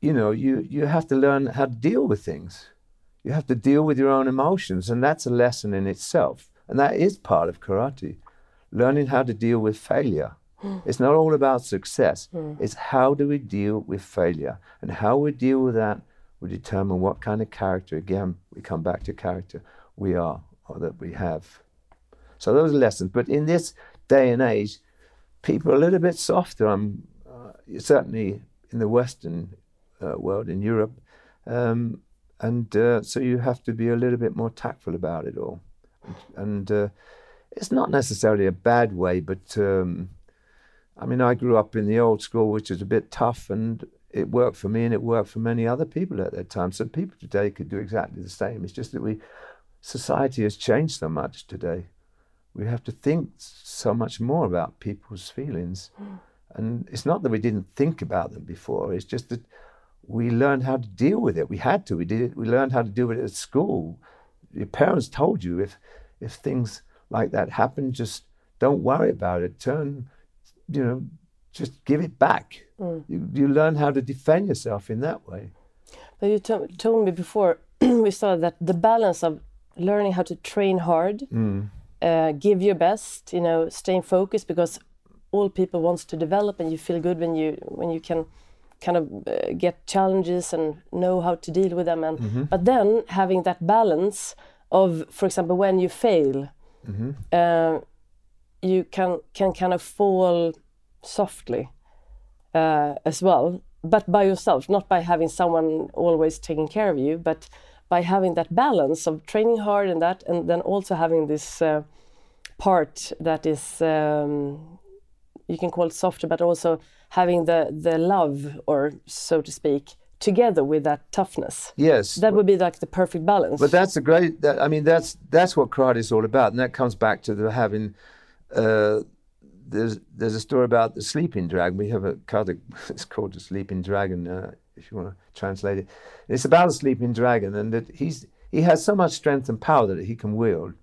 you know you you have to learn how to deal with things. You have to deal with your own emotions and that's a lesson in itself. And that is part of karate learning how to deal with failure. It's not all about success. Mm. it's how do we deal with failure? And how we deal with that will determine what kind of character again we come back to character we are or that we have so those are lessons but in this day and age people are a little bit softer. I'm uh, certainly in the Western uh, world, in Europe, um, and uh, so you have to be a little bit more tactful about it all. And uh, it's not necessarily a bad way, but um, I mean, I grew up in the old school, which is a bit tough, and it worked for me, and it worked for many other people at that time. So people today could do exactly the same. It's just that we society has changed so much today we have to think so much more about people's feelings. Mm. And it's not that we didn't think about them before, it's just that we learned how to deal with it. We had to. We did it. We learned how to deal with it at school. Your parents told you if if things like that happen, just don't worry about it. Turn, you know, just give it back. You, you learn how to defend yourself in that way. But you told me before we started that the balance of learning how to train hard, uh, give your best, you know, staying focused because all people wants to develop and you feel good when you when you can kind of uh, get challenges and know how to deal with them. And but then having that balance of for example when you fail uh, you can can kind of fall softly uh, as well, but by yourself, not by having someone always taking care of you, but by having that balance of training hard and that, and then also having this uh, part that is um, you can call it softer, but also having the the love, or so to speak, together with that toughness. Yes. That would be like the perfect balance. But that's a great. That, I mean, that's that's what karate is all about, and that comes back to the having. Uh, there's there's a story about the sleeping dragon. We have a karate. It's called the sleeping dragon. Uh, if you want to translate it, it's about a sleeping dragon, and that he's he has so much strength and power that he can wield.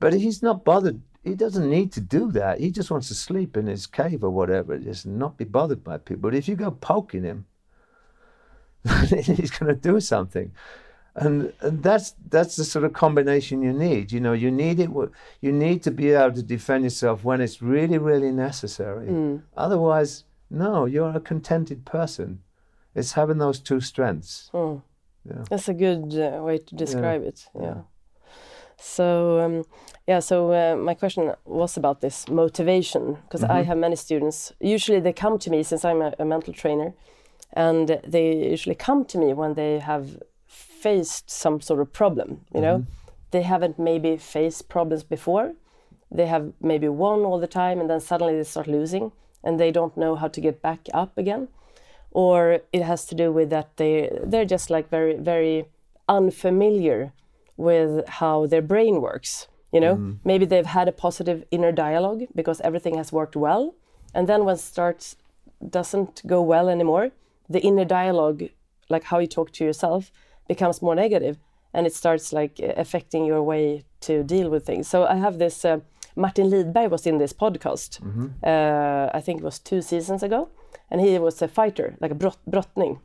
But he's not bothered. He doesn't need to do that. He just wants to sleep in his cave or whatever, just not be bothered by people. But if you go poking him, he's going to do something and, and that's that's the sort of combination you need you know you need it you need to be able to defend yourself when it's really really necessary mm. otherwise no you're a contented person it's having those two strengths That's a good uh, way to describe it. Yeah. So um, yeah, so uh, my question was about this motivation because I have many students. Usually they come to me since I'm a, a mental trainer, and they usually come to me when they have faced some sort of problem. You know, they haven't maybe faced problems before. They have maybe won all the time, and then suddenly they start losing, and they don't know how to get back up again. Or it has to do with that they they're just like very very unfamiliar with how their brain works you know? Maybe they've had a positive inner dialogue because everything has worked well and then when starts doesn't go well anymore the inner dialogue like how you talk to yourself becomes more negative and it starts like affecting your way to deal with things. So i have this uh, martin lidberg was in this podcast uh, i think it was two seasons ago and he was a fighter like a brott, brottning.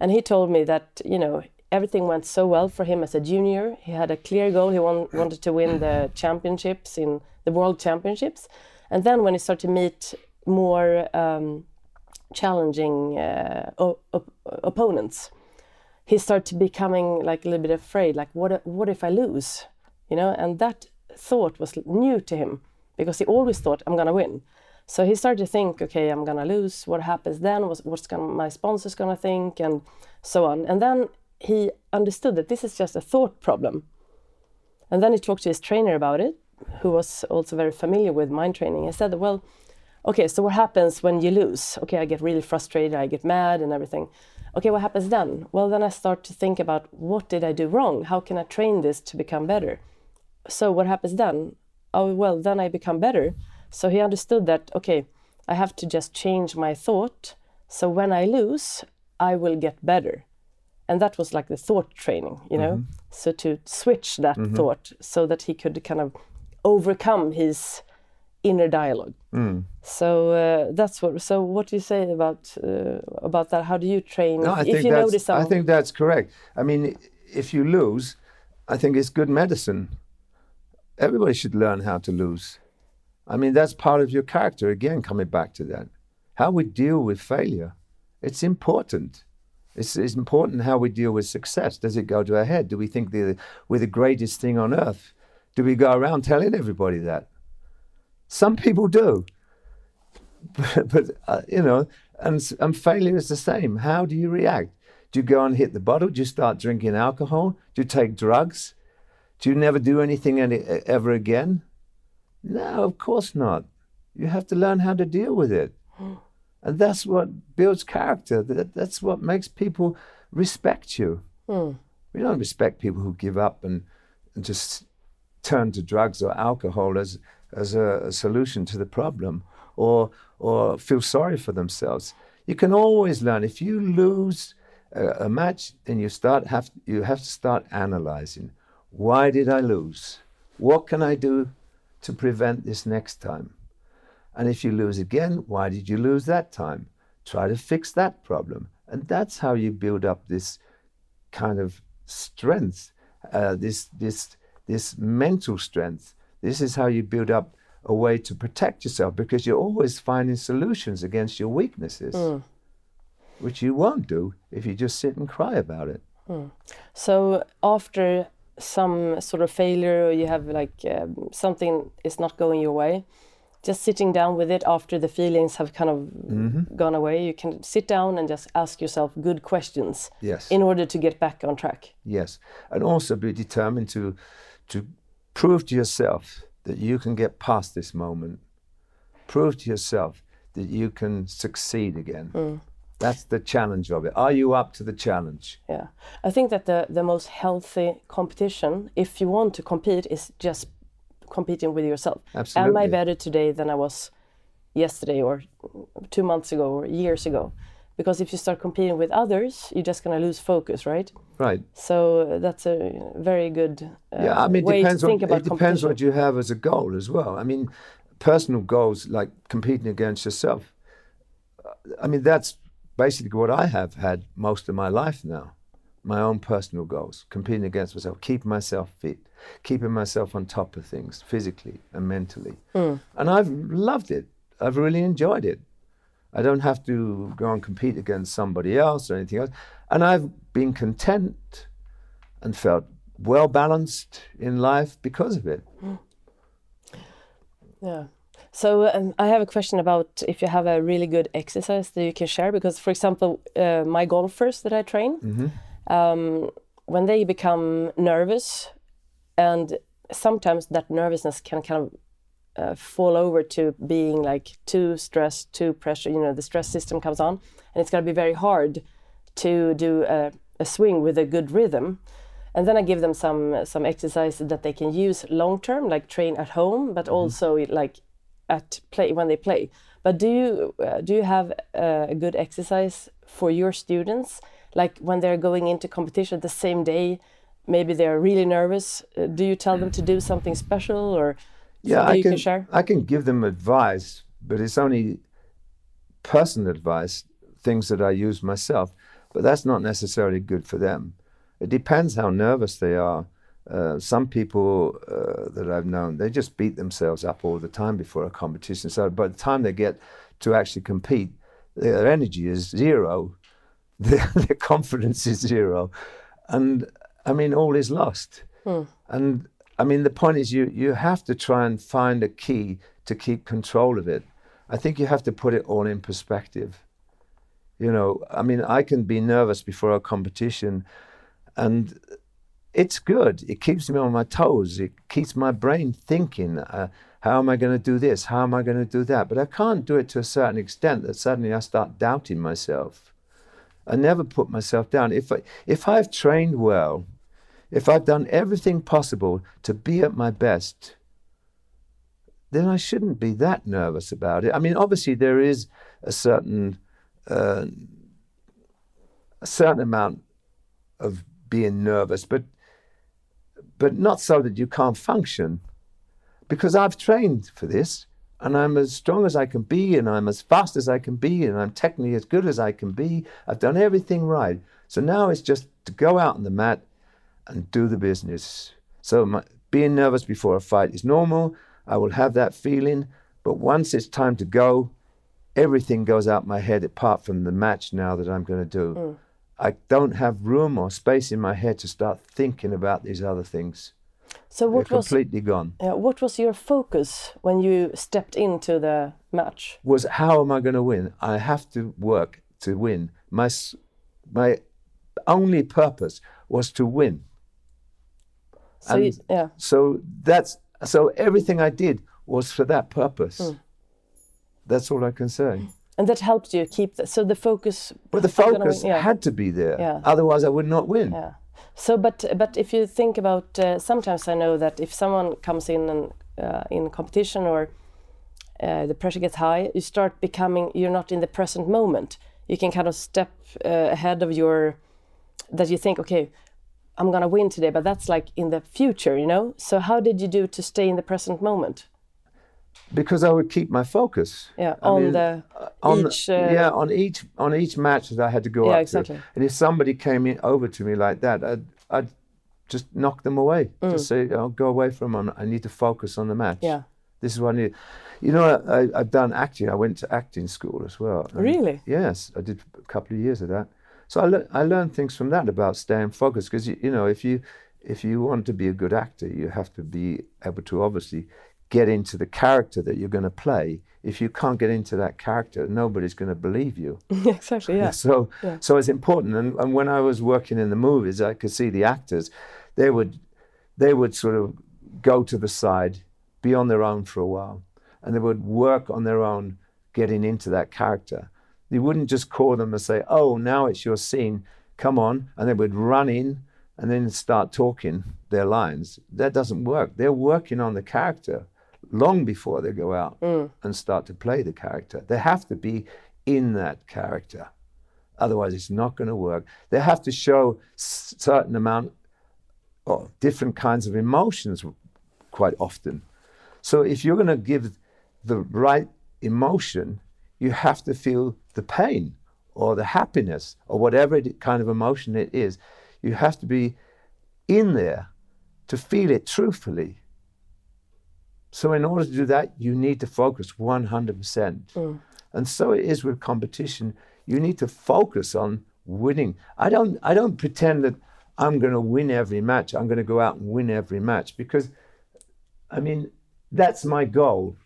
And he told me that you know everything went so well for him as a junior. He had a clear goal. He won, wanted to win the championships in the world championships. And then when he started to meet more um, challenging uh, o- op- opponents he started becoming like a little bit afraid like what what if i lose? You know and that thought was new to him because he always thought i'm gonna win. So he started to think okay i'm gonna lose. What happens then? What's, what's gonna, my sponsors gonna think? And so on. And then he understood that this is just a thought problem. And then he talked to his trainer about it who was also very familiar with mind training. He said well okay so what happens when you lose? Okay i get really frustrated i get mad and everything. Okay what happens then? Well then i start to think about what did i do wrong? How can i train this to become better so what happens then? Oh well then i become better. So he understood that okay i have to just change my thought. So when i lose i will get better. And that was like the thought training you know? So to switch that thought so that he could kind of overcome his inner dialogue. So uh, that's what so what do you say about uh, about that? How do you train? No, I if think you that's, notice some I think that's correct. I mean, if you lose, I think it's good medicine. Everybody should learn how to lose. I mean, that's part of your character. Again, coming back to that, how we deal with failure, it's important. It's, it's important how we deal with success. Does it go to our head? Do we think the, we're the greatest thing on earth? Do we go around telling everybody that? Some people do but, but uh, you know, and, and failure is the same. How do you react? Do you go and hit the bottle? Do you start drinking alcohol? Do you take drugs? Do you never do anything any, ever again? No, of course not. You have to learn how to deal with it. And that's what builds character. That, that's what makes people respect you. Hmm. We don't respect people who give up and, and just turn to drugs or alcohol as as a, a solution to the problem or or feel sorry for themselves. You can always learn. If you lose a, a match, then you start have you have to start analyzing. Why did I lose? What can I do to prevent this next time? And if you lose again, why did you lose that time? Try to fix that problem. And that's how you build up this kind of strength, uh, this, this, this mental strength. This is how you build up a way to protect yourself because you're always finding solutions against your weaknesses, which you won't do if you just sit and cry about it. So after some sort of failure, or you have like um, something is not going your way, just sitting down with it after the feelings have kind of gone away, you can sit down and just ask yourself good questions Yes. in order to get back on track. Yes, and also be determined to to prove to yourself that you can get past this moment. Prove to yourself that you can succeed again. That's the challenge of it. Are you up to the challenge? Yeah, I think that the the most healthy competition, if you want to compete, is just competing with yourself. Absolutely. Am I better today than I was yesterday, or two months ago, or years ago? Because if you start competing with others, you're just gonna lose focus, right? Right. So that's a very good uh, Yeah, I mean, way to think what, about it depends what you have as a goal as well. I mean, personal goals like competing against yourself. uh, I mean, that's basically what I have had most of my life now. My own personal goals, competing against myself, keeping myself fit, keeping myself on top of things physically and mentally. Hmm. And I've loved it. I've really enjoyed it. I don't have to go and compete against somebody else or anything else. And I've been content and felt well balanced in life because of it. Hmm. Yeah. So um, I have a question about if you have a really good exercise that you can share. Because, for example, uh, my golfers that I train, um, when they become nervous, and sometimes that nervousness can kind of uh, fall over to being like too stressed, too pressure. You know, the stress system comes on, and it's going to be very hard to do a, a swing with a good rhythm. And then I give them some some exercises that they can use long term, like train at home, but also like at play when they play. But do you uh, do you have uh, a good exercise for your students, like when they're going into competition the same day? Maybe they're really nervous. Uh, do you tell them to do something special or Yeah, something I you can, can share? I can give them advice, but it's only personal advice, things that I use myself. But that's not necessarily good for them. It depends how nervous they are. Uh, some people uh, that I've known, they just beat themselves up all the time before a competition. So by the time they get to actually compete, their energy is zero, their, their confidence is zero, and I mean all is lost. And I mean the point is you you have to try and find a key to keep control of it. I think you have to put it all in perspective. You know, I mean I can be nervous before a competition, and it's good. It keeps me on my toes. It keeps my brain thinking. Uh, how am I going to do this? How am I going to do that? But I can't do it to a certain extent that suddenly I start doubting myself. I never put myself down. If I, if I've trained well, if I've done everything possible to be at my best, then I shouldn't be that nervous about it. I mean, obviously there is a certain uh, a certain amount of being nervous, but but not so that you can't function. Because I've trained for this, and I'm as strong as I can be, and I'm as fast as I can be, and I'm technically as good as I can be. I've done everything right. So now it's just to go out on the mat and do the business. So my, being nervous before a fight is normal. I will have that feeling, but once it's time to go, everything goes out my head apart from the match now that I'm going to do. Mm. I don't have room or space in my head to start thinking about these other things. So They're what was completely gone. yeah, what was your focus when you stepped into the match? Was how am I going to win? I have to work to win. My my only purpose was to win. So you, yeah, So that's so everything I did was for that purpose. Hmm. That's all I can say. And that helped you keep the, so the focus. But the focus yeah. had to be there. Yeah. Otherwise, I would not win. Yeah. So, but but if you think about, uh, sometimes I know that if someone comes in and uh, in competition or uh, the pressure gets high, you start becoming you're not in the present moment. You can kind of step uh, ahead of your that you think, okay, I'm gonna win today, but that's like in the future, you know. So, how did you do to stay in the present moment? Because I would keep my focus. Yeah, I on mean, the on the- each, uh, yeah on each on each match that I had to go Yeah, up exactly. to. And if somebody came in over to me like that, I'd, I'd just knock them away. Just say, oh, "Go away from them. I need to focus on the match. Mm. Yeah. This is what I need." You know, I, I've done acting. I went to acting school as well. Really? Yes, I did a couple of years of that. So I, lear- I learned things from that about staying focused because you, you know if you if you want to be a good actor, you have to be able to obviously get into the character that you're going to play. If you can't get into that character, nobody's going to believe you. exactly. Yeah. So Yeah. so it's important. And, and when I was working in the movies, I could see the actors. They would they would sort of go to the side, be on their own for a while, and they would work on their own, getting into that character. You wouldn't just call them and say, "Oh, now it's your scene. Come on," and they would run in and then start talking their lines. That doesn't work. They're working on the character long before they go out mm. and start to play the character. They have to be in that character. Otherwise, it's not going to work. They have to show certain amount of different kinds of emotions quite often. So if you're going to give the right emotion, you have to feel the pain or the happiness or whatever it, kind of emotion it is. You have to be in there to feel it truthfully. So in order to do that, you need to focus 100%. Mm. And so it is with competition. You need to focus on winning. I don't I don't pretend that I'm going to win every match. I'm going to go out and win every match because I mean, that's my goal.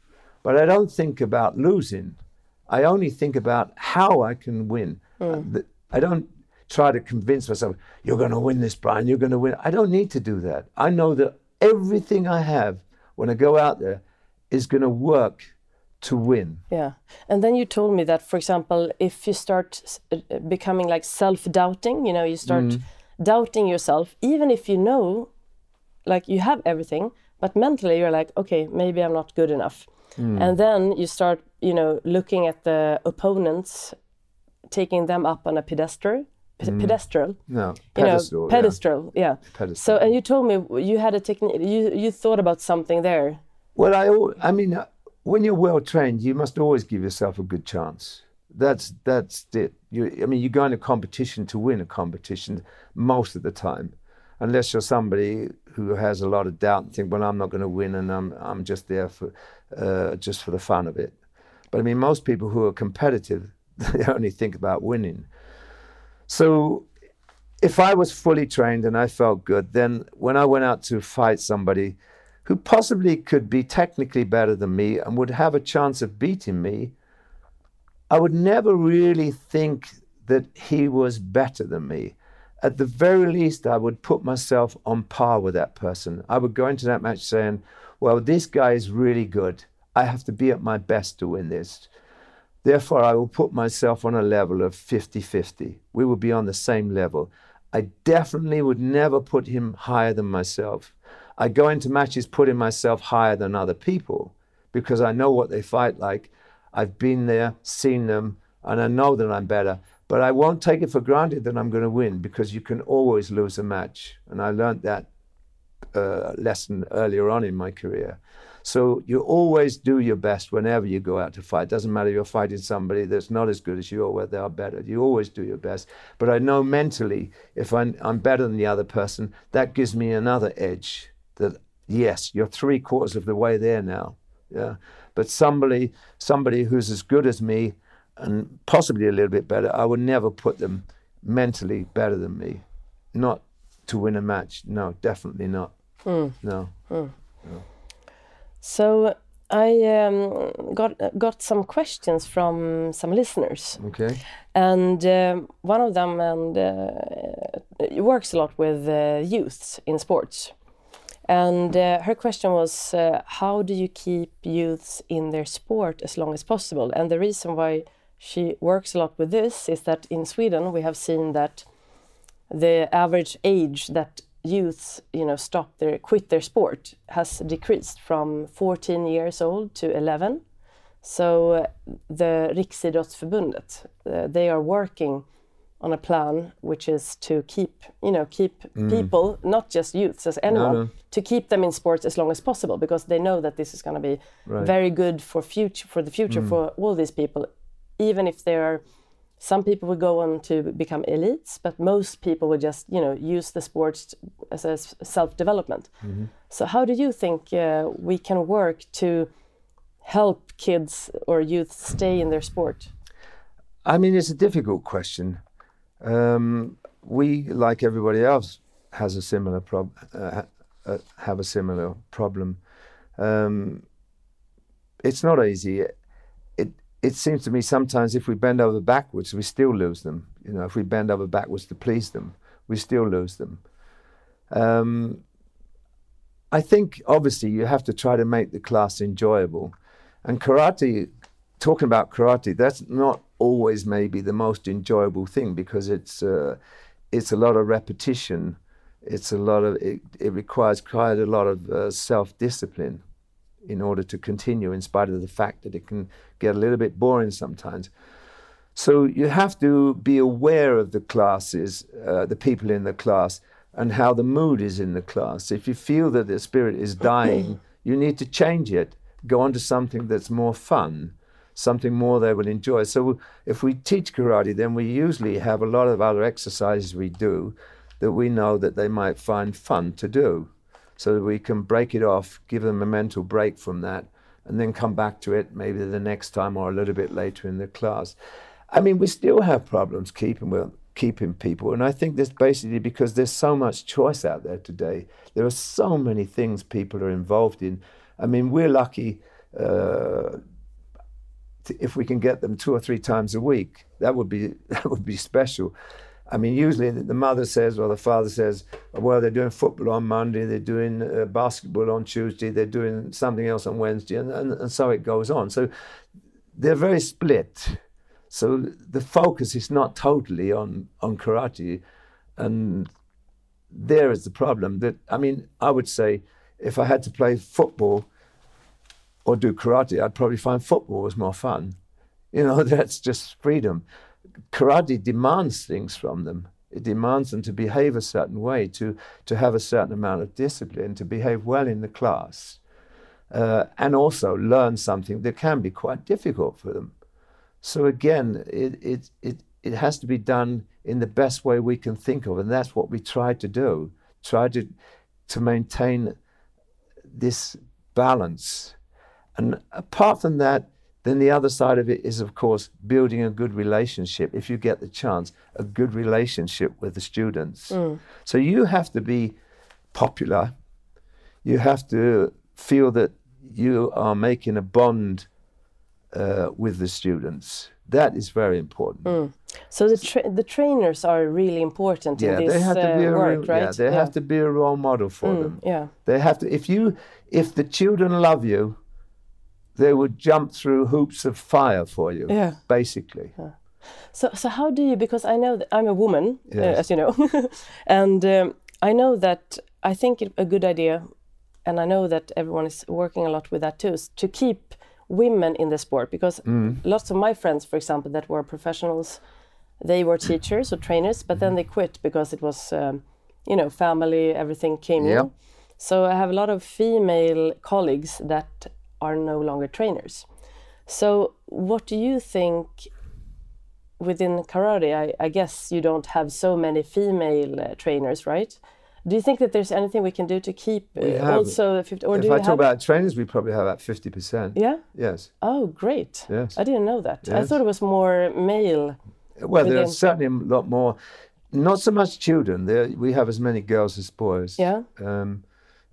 But I don't think about losing. I only think about how I can win. Mm. Uh, Th- I don't try to convince myself, you're going to win this, Brian, you're going to win. I don't need to do that. I know that everything I have when I go out there is going to work to win. Yeah. And then you told me that, for example, if you start uh, becoming like self doubting, you know, you start Mm. doubting yourself, even if you know, like, you have everything, but mentally you're like, okay, maybe I'm not good enough. Mm. And then you start, you know, looking at the opponents, taking them up on a pedestal. Pe- Pedestal, No, you pedestal. know, pedestal, yeah. Pedestal. So, and you told me you had a technique. You you thought about something there. Well, I, I mean, uh, when you're well trained, you must always give yourself a good chance. That's that's it. You, I mean, you go into competition to win a competition most of the time, unless you're somebody who has a lot of doubt and think, well, I'm not going to win, and I'm I'm just there for uh, just for the fun of it. But I mean, most people who are competitive, they only think about winning. So if I was fully trained and I felt good, then when I went out to fight somebody who possibly could be technically better than me and would have a chance of beating me, I would never really think that he was better than me. At the very least, I would put myself on par with that person. I would go into that match saying, Well, this guy is really good. I have to be at my best to win this. Therefore, I will put myself on a level of 50 50. We will be on the same level. I definitely would never put him higher than myself. I go into matches putting myself higher than other people because I know what they fight like. I've been there, seen them, and I know that I'm better. But I won't take it for granted that I'm going to win because you can always lose a match. And I learned that uh, lesson earlier on in my career. So you always do your best whenever you go out to fight. Doesn't matter if you're fighting somebody that's not as good as you or whether they are better. You always do your best. But I know mentally, if I'm, I'm better than the other person, that gives me another edge. That yes, you're three quarters of the way there now. Yeah. But somebody, somebody who's as good as me, and possibly a little bit better, I would never put them mentally better than me. Not to win a match. No, definitely not. Hmm. No. Hmm. So I um, got got some questions from some listeners, Okay. and um, one of them and uh, works a lot with uh, youths in sports. And uh, her question was, uh, how do you keep youths in their sport as long as possible? And the reason why she works a lot with this is that in Sweden we have seen that the average age that youths you know stop their quit their sport has decreased from 14 years old to 11 so uh, the Riksidrottsförbundet uh, they are working on a plan which is to keep you know keep people not just youths as anyone Mm. no. to keep them in sports as long as possible because they know that this is going to be Right. Mm. very good for future for the future for all these people even if there are some people would go on to become elites but most people would just you know use the sports as a self-development Mm-hmm. so how do you think uh, we can work to help kids or youth stay in their sport I mean, it's a difficult question. Um, we, like everybody else, has a similar prob- uh, uh, have a similar problem. Um, it's not easy. It seems to me sometimes if we bend over backwards, we still lose them. You know, if we bend over backwards to please them, we still lose them. Um, I think obviously you have to try to make the class enjoyable, and karate. Talking about karate, that's not always maybe the most enjoyable thing because it's uh, it's a lot of repetition. It's a lot of it, it requires quite a lot of uh, self discipline in order to continue, in spite of the fact that it can get a little bit boring sometimes. So you have to be aware of the classes, uh, the people in the class, and how the mood is in the class. If you feel that the spirit is dying, you need to change it. Go on to something that's more fun, something more they will enjoy. So if we teach karate, then we usually have a lot of other exercises we do that we know that they might find fun to do. So that we can break it off, give them a mental break from that, and then come back to it maybe the next time or a little bit later in the class. I mean, we still have problems keeping well, keeping people, and I think that's basically because there's so much choice out there today. There are so many things people are involved in. I mean, we're lucky uh, t- if we can get them two or three times a week. That would be that would be special. I mean, usually the the mother says or the father says, well, they're doing football on Monday, they're doing uh, basketball on Tuesday, they're doing something else on Wednesday, and, and, and so it goes on. So they're very split. So the focus is not totally on, on karate. And there is the problem that, I mean, I would say if I had to play football or do karate, I'd probably find football was more fun. You know, that's just freedom. Karate demands things from them. It demands them to behave a certain way, to, to have a certain amount of discipline, to behave well in the class, uh, and also learn something that can be quite difficult for them. So again, it, it, it, it has to be done in the best way we can think of, and that's what we try to do. Try to, to maintain this balance. And apart from that, then the other side of it is, of course, building a good relationship. If you get the chance, a good relationship with the students. So you have to be popular. You have to feel that you are making a bond uh, with the students. That is very important. So the tra- the trainers are really important Yeah, in this they have to uh, be a work, right? yeah, they have to be a role model for them. Yeah. They have to. If you, if the children love you, they would jump through hoops of fire for you. Yeah. Basically. Yeah. So so how do you? Because I know that I'm a woman, uh, as you know, and um, I know that I think it, a good idea, and I know that everyone is working a lot with that too, is to keep women in the sport because Mm. lots of my friends, for example, that were professionals, they were teachers or trainers, but Mm-hmm. then they quit because it was, um, you know, family, everything came Yeah. in. So I have a lot of female colleagues that are no longer trainers. So what do you think within karate? I, I guess you don't have so many female uh, trainers, right? Do you think that there's anything we can do to keep uh, also 50 or if do I talk have about trainers, we probably have about fifty percent. Yeah? Yes. Oh, great. Yes. I didn't know that. I thought it was more male. Well, there are certainly a lot more. Not so much children. There, we have as many girls as boys. Yeah. Um,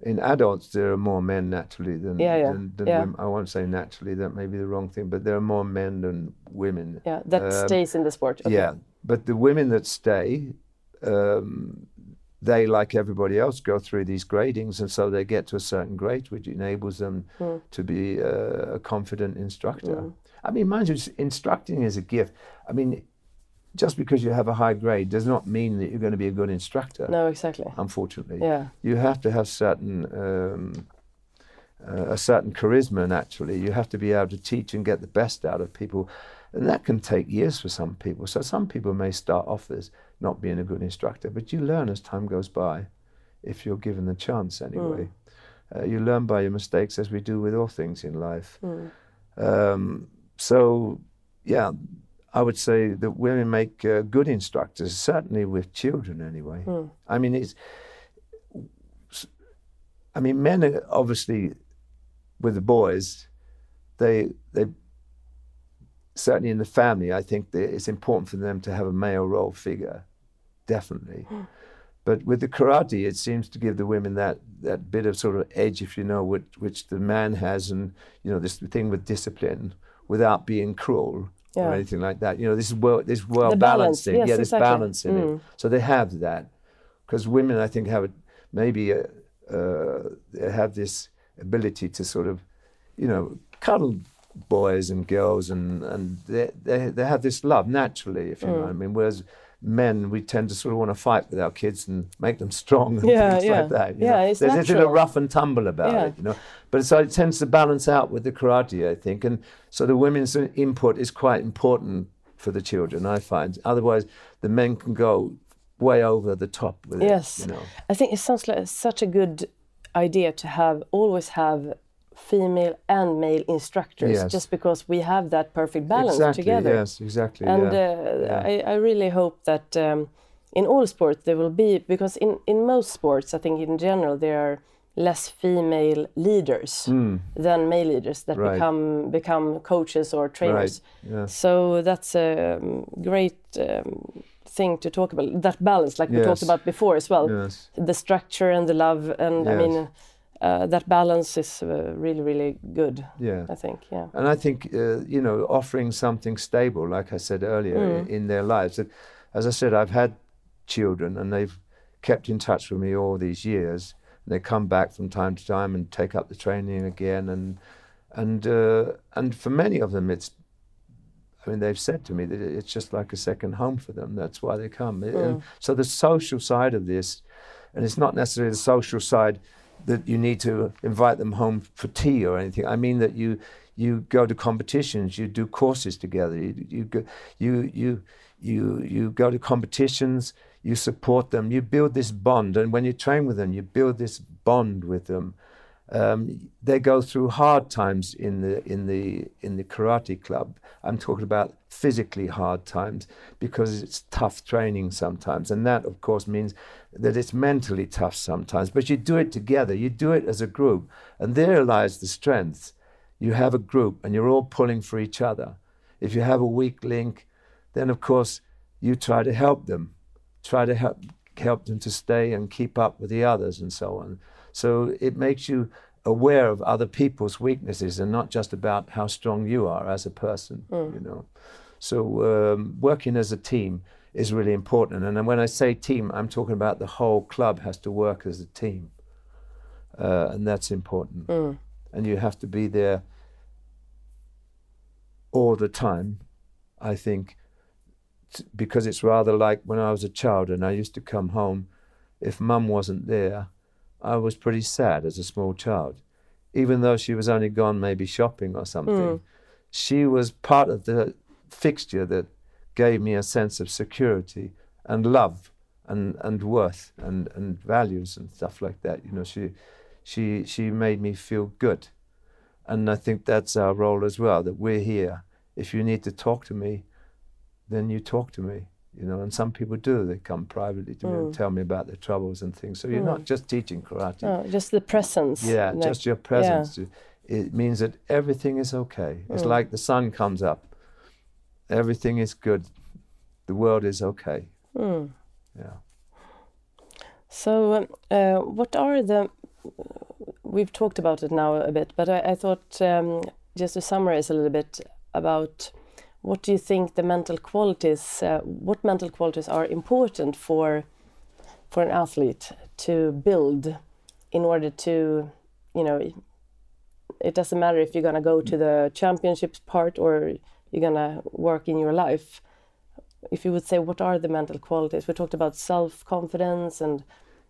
in adults, there are more men naturally than. Yeah, yeah, than, than yeah. women. I won't say naturally. That may be the wrong thing, but there are more men than women. Yeah, that Um, stays in the sport. Okay. Yeah, but the women that stay, um, they like everybody else go through these gradings, and so they get to a certain grade, which enables them Hmm. to be uh, a confident instructor. I mean, mind you, instructing is a gift. I mean, just because you have a high grade does not mean that you're going to be a good instructor. No, exactly. Unfortunately, Yeah. you have to have certain. Um, uh, a certain charisma naturally you have to be able to teach and get the best out of people And that can take years for some people. So some people may start off as not being a good instructor, but you learn as time goes by if you're given the chance anyway. Mm. Uh, you learn by your mistakes as we do with all things in life. Mm. Um, so, yeah, I would say that women make uh, good instructors, certainly with children anyway. Mm. I mean, it's. I mean, men are obviously with the boys, they they certainly in the family. I think it's important for them to have a male role figure, definitely. Mm. But with the karate, it seems to give the women that, that bit of sort of edge, if you know, which, which the man has, and you know this thing with discipline without being cruel yeah. or anything like that. You know, this is well, this well balanced thing. Yes, yeah, this exactly. balance in mm. it. So they have that because women, I think, have a, maybe a, uh, they have this ability to sort of, you know, cuddle boys and girls, and and they they, they have this love naturally, if you mm. know what I mean. Whereas men, we tend to sort of want to fight with our kids and make them strong and yeah, things yeah. like that. yeah, know? it's There's natural. a little rough and tumble about yeah. it, you know. But so it tends to balance out with the karate, I think, and so the women's input is quite important for the children. I find otherwise the men can go way over the top with yes. it. Yes, you know? I think it sounds like such a good idea to have always have female and male instructors yes. just because we have that perfect balance exactly, together. Yes, exactly. And yeah. Uh, yeah. I, I, really hope that um, in all sports there will be because in, in most sports I think in general there are less female leaders mm. than male leaders that right. become become coaches or trainers. Right. Yeah. So that's a um, great um, thing to talk about that balance like yes. we talked about before as well. Yes. The structure and the love and yes. I mean uh, that balance is uh, really, really good. Yeah, I think. Yeah, and I think uh, you know offering something stable, like I said earlier, mm. in, in, their lives. As I said, I've had children, and they've kept in touch with me all these years. And they come back from time to time and take up the training again, and and uh, and for many of them, it's. I mean, they've said to me that it's just like a second home for them. That's why they come. Mm. And so the social side of this, and it's not necessarily the social side that you need to invite them home for tea or anything. I mean that you you go to competitions, you do courses together, you you go, you you you you go to competitions, you support them, you build this bond, and when you train with them, you build this bond with them. Um, they go through hard times in the in the in the karate club. I'm talking about physically hard times because it's tough training sometimes, and that of course means that it's mentally tough sometimes. But you do it together. You do it as a group, and there lies the strength. You have a group, and you're all pulling for each other. If you have a weak link, then of course you try to help them, try to help help them to stay and keep up with the others, and so on. So it makes you aware of other people's weaknesses and not just about how strong you are as a person, mm. you know. So um, working as a team is really important. And when I say team, I'm talking about the whole club has to work as a team. Uh, and that's important. Mm. And you have to be there all the time, I think, t- because it's rather like when I was a child and I used to come home, if mum wasn't there, I was pretty sad as a small child. Even though she was only gone maybe shopping or something, mm. she was part of the fixture that gave me a sense of security and love and, and worth and, and values and stuff like that. You know, she, she, she made me feel good. And I think that's our role as well, that we're here. If you need to talk to me, then you talk to me you know, and some people do. They come privately to mm. me and mm. tell me about their troubles and things. So you're mm. not just teaching karate. No, just the presence. Yeah, like, just your presence. Yeah. It means that everything is okay. It's mm. like the sun comes up. Everything is good. The world is okay. Mm. Yeah. So, uh, what are the? We've talked about it now a bit, but I, I thought um, just to summarize a little bit about what do you think the mental qualities uh, what mental qualities are important for for an athlete to build in order to you know it doesn't matter if you're going to go to the championships part or you're going to work in your life if you would say what are the mental qualities we talked about self confidence and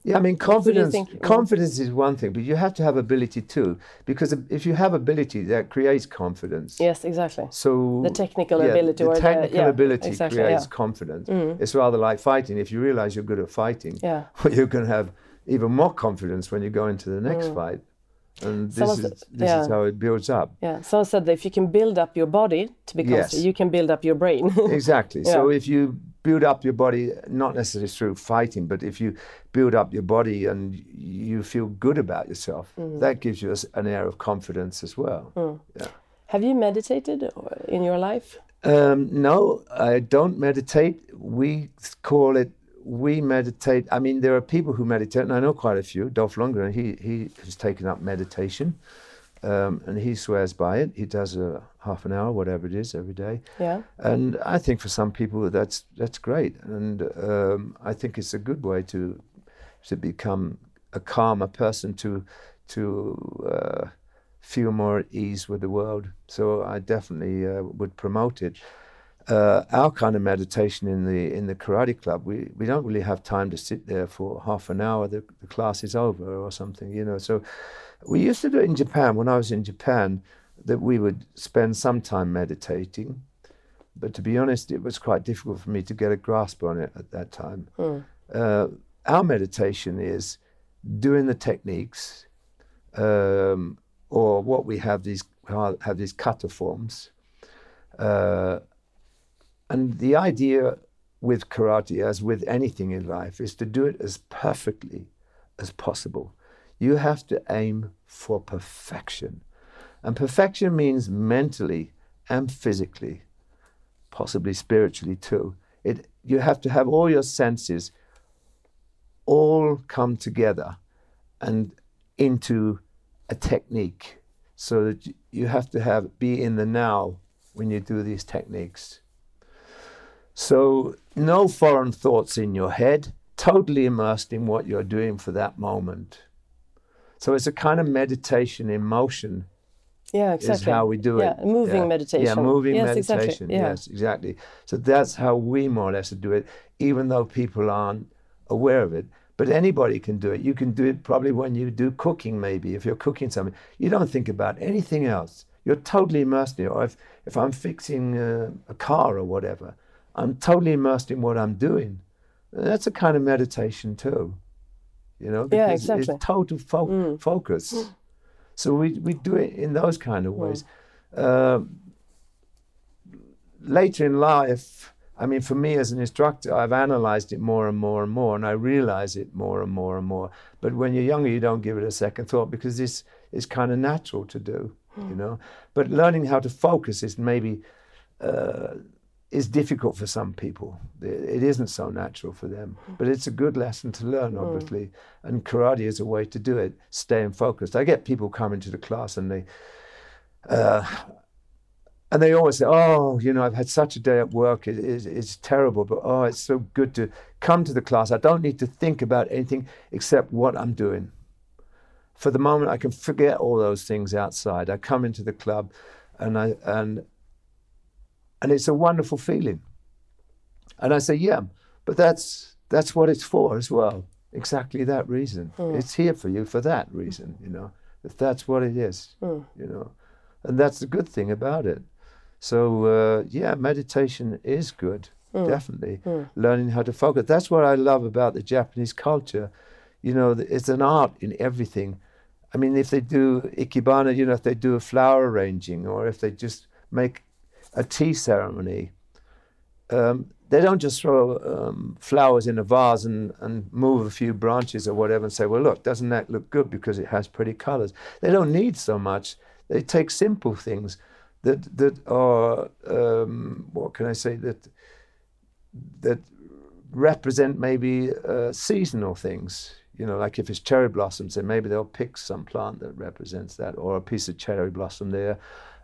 Yeah, I mean confidence. think? Mm. Confidence is one thing, but you have to have ability too, because if you have ability, that creates confidence. Yes, exactly. So The technical yeah, ability the or the- technical yeah, ability exactly, creates yeah. Mm. confidence. It's rather like fighting. If you realize you're good at fighting, Yeah. well, you're going to have even more confidence when you go into the next fight. And this Someone is said- this yeah. is how it builds up. Yeah. Someone said that if you can build up your body to be Yes. you can build up your brain. Exactly. So if you build up your body, not necessarily through fighting, but if you build up your body and you feel good about yourself, Mm. that gives you an air of confidence as well. Yeah. Have you meditated in your life? Um, no, I don't meditate. We call it. We meditate. I mean, there are people who meditate, and I know quite a few. Dolph Lundgren, he he has taken up meditation, um, and he swears by it. He does a half an hour, whatever it is, every day. Yeah. And I think for some people that's that's great, and um, I think it's a good way to to become a calmer person to to uh, feel more at ease with the world. So I definitely uh, would promote it. Uh, our kind of meditation in the in the karate club, we, we don't really have time to sit there for half an hour. The, the class is over or something, you know. So we used to do it in Japan when I was in Japan. That we would spend some time meditating, but to be honest, it was quite difficult for me to get a grasp on it at that time. Uh, our meditation is doing the techniques, um, or what we have these have these kata forms, uh, and the idea with karate, as with anything in life, is to do it as perfectly as possible. You have to aim for perfection. And perfection means mentally and physically, possibly spiritually too. It, you have to have all your senses all come together and into a technique so that you have to have be in the now when you do these techniques. So no foreign thoughts in your head, totally immersed in what you're doing for that moment. So it's a kind of meditation in motion Yeah, exactly. is how we do it. yeah, it. moving Yeah. meditation. Yeah, moving yes, meditation. Exactly. Yeah. Yes, exactly. So that's how we more or less do it, even though people aren't aware of it. But anybody can do it. You can do it probably when you do cooking, maybe. If you're cooking something, you don't think about anything else. You're totally immersed in it. Or if, if I'm fixing uh, a car or whatever, I'm totally immersed in what I'm doing. That's a kind of meditation too. You know, Yeah, because exactly. it's total fo- focus. So we, we do it in those kind of ways. Um, later in life, I mean, for me as an instructor, I've analyzed it more and more and more, and I realize it more and more and more. But when you're younger, you don't give it a second thought because this is kind of natural to do, you know. But learning how to focus is maybe uh, is difficult for some people. It isn't so natural for them, but it's a good lesson to learn, obviously. And karate is a way to do it, staying focused. I get people coming to the class and they, uh, and they always say, "Oh, you know, I've had such a day at work. It, it, it's terrible, but oh, it's so good to come to the class. I don't need to think about anything except what I'm doing. For the moment, I can forget all those things outside. I come into the club, and I and and it's a wonderful feeling. And I say, yeah, but that's that's what it's for as well. Exactly that reason. Hmm. It's here for you for that reason, you know. If that's what it is, hmm. you know, and that's the good thing about it. So uh, yeah, meditation is good, hmm. definitely. Learning how to focus. That's what I love about the Japanese culture. You know, it's an art in everything. I mean, if they do ikebana, you know, if they do a flower arranging, or if they just make a tea ceremony, um, they don't just throw um, flowers in a vase and, and move a few branches or whatever and say, well, look, doesn't that look good because it has pretty colors? They don't need so much. They take simple things that that are um, what can I say that that represent maybe uh, seasonal things. You know, like if it's cherry blossoms, then maybe they'll pick some plant that represents that, or a piece of cherry blossom there,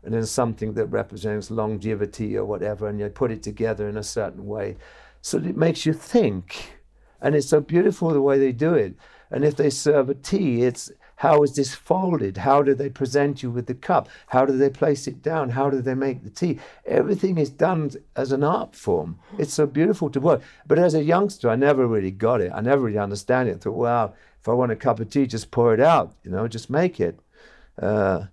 and then something that represents longevity or whatever, and you put it together in a certain way. So it makes you think, and it's so beautiful the way they do it. And if they serve a tea, it's How is this folded? How do they present you with the cup? How do they place it down? How do they make the tea? Everything is done as an art form. It's so beautiful to work. But as a youngster, I never really got it. I never really understand it. I thought, wow, if I want a cup of tea, just pour it out, you know, just make it. Uh,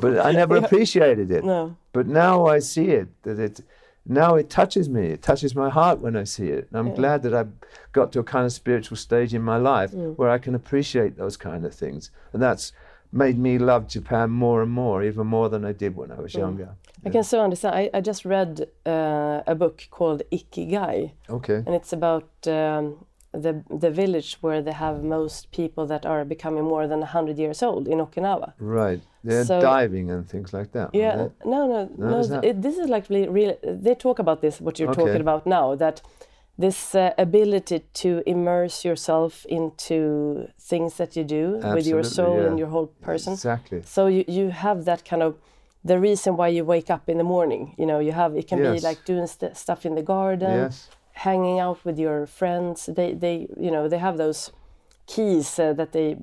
but I never Yeah. appreciated it. No. But now I see it that it now it touches me. It touches my heart when I see it. And I'm Yeah. glad that I've got to a kind of spiritual stage in my life Mm. where I can appreciate those kind of things. And that's made me love Japan more and more, even more than I did when I Mm. was younger. I can so understand. I, I just read uh, a book called Ikigai, Okay. and it's about um, the the village where they have most people that are becoming more than hundred years old in Okinawa. Right. They're So- diving and things like that. Yeah, they? no, no, No, no. is it, this is like really, really. They talk about this. What you're Okay. talking about now, that this uh, ability to immerse yourself into things that you do with your soul yeah. and your whole person. Exactly. So you, you have that kind of the reason why you wake up in the morning. You know, you have it can Yes. be like doing st- stuff in the garden, Yes. Hanging out with your friends. They they you know they have those keys uh, that they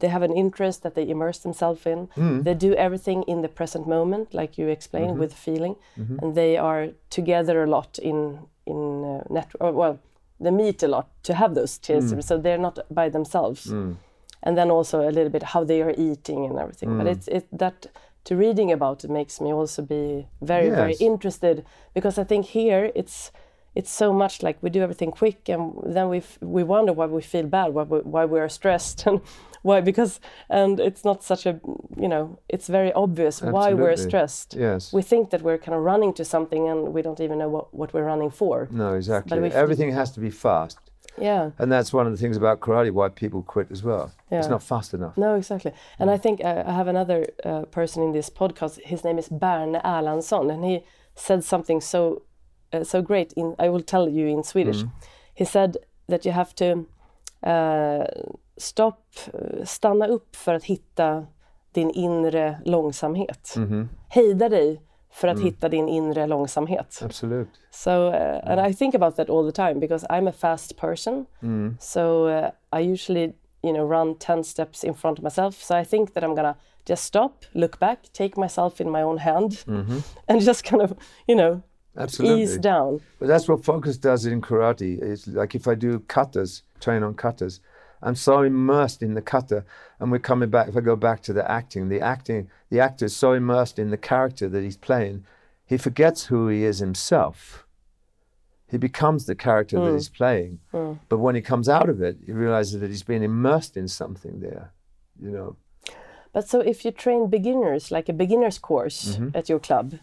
they have an interest that they immerse themselves in. Mm. They do everything in the present moment, like you explained, Mm-hmm. with feeling, and they are together a lot in in uh, net. Or, well, they meet a lot to have those tears, Mm. so they're not by themselves. And then also a little bit how they are eating and everything. Mm. But it's it that to reading about it makes me also be very very interested because I think here it's it's so much like we do everything quick and then we f- we wonder why we feel bad why we, why we are stressed and why because and it's not such a you know it's very obvious why we're stressed Yes. we think that we're kind of running to something and we don't even know what, what we're running for no, exactly. but Everything has to be fast. yeah And that's one of the things about karate why people quit as well. Yeah. It's not fast enough. No, exactly. And I think uh, I have another uh, person in this podcast. His name is Berne Erlandsson, and he said something so uh, so great. In I will tell you in Swedish. He said that you have to uh, stop, uh, stanna upp för att hitta din inre långsamhet. Hejda dig för att hitta din inre långsamhet. Absolute. So, uh, and I think about that all the time because I'm a fast person. So uh, I usually, you know, run 10 steps in front of myself. So I think that I'm gonna just stop, look back, take myself in my own hand, and just kind of, you know, Absolutely. ease down. But that's what focus does in karate. It's like if I do katas, train on katas, I'm so immersed in the kata, and we're coming back. If I go back to the acting, the acting, the actor is so immersed in the character that he's playing, he forgets who he is himself. He becomes the character that hmm. he's playing. Hmm. But when he comes out of it, he realizes that he's been immersed in something there. You know, But so if you train beginners, like a beginner's course mm-hmm. at your club,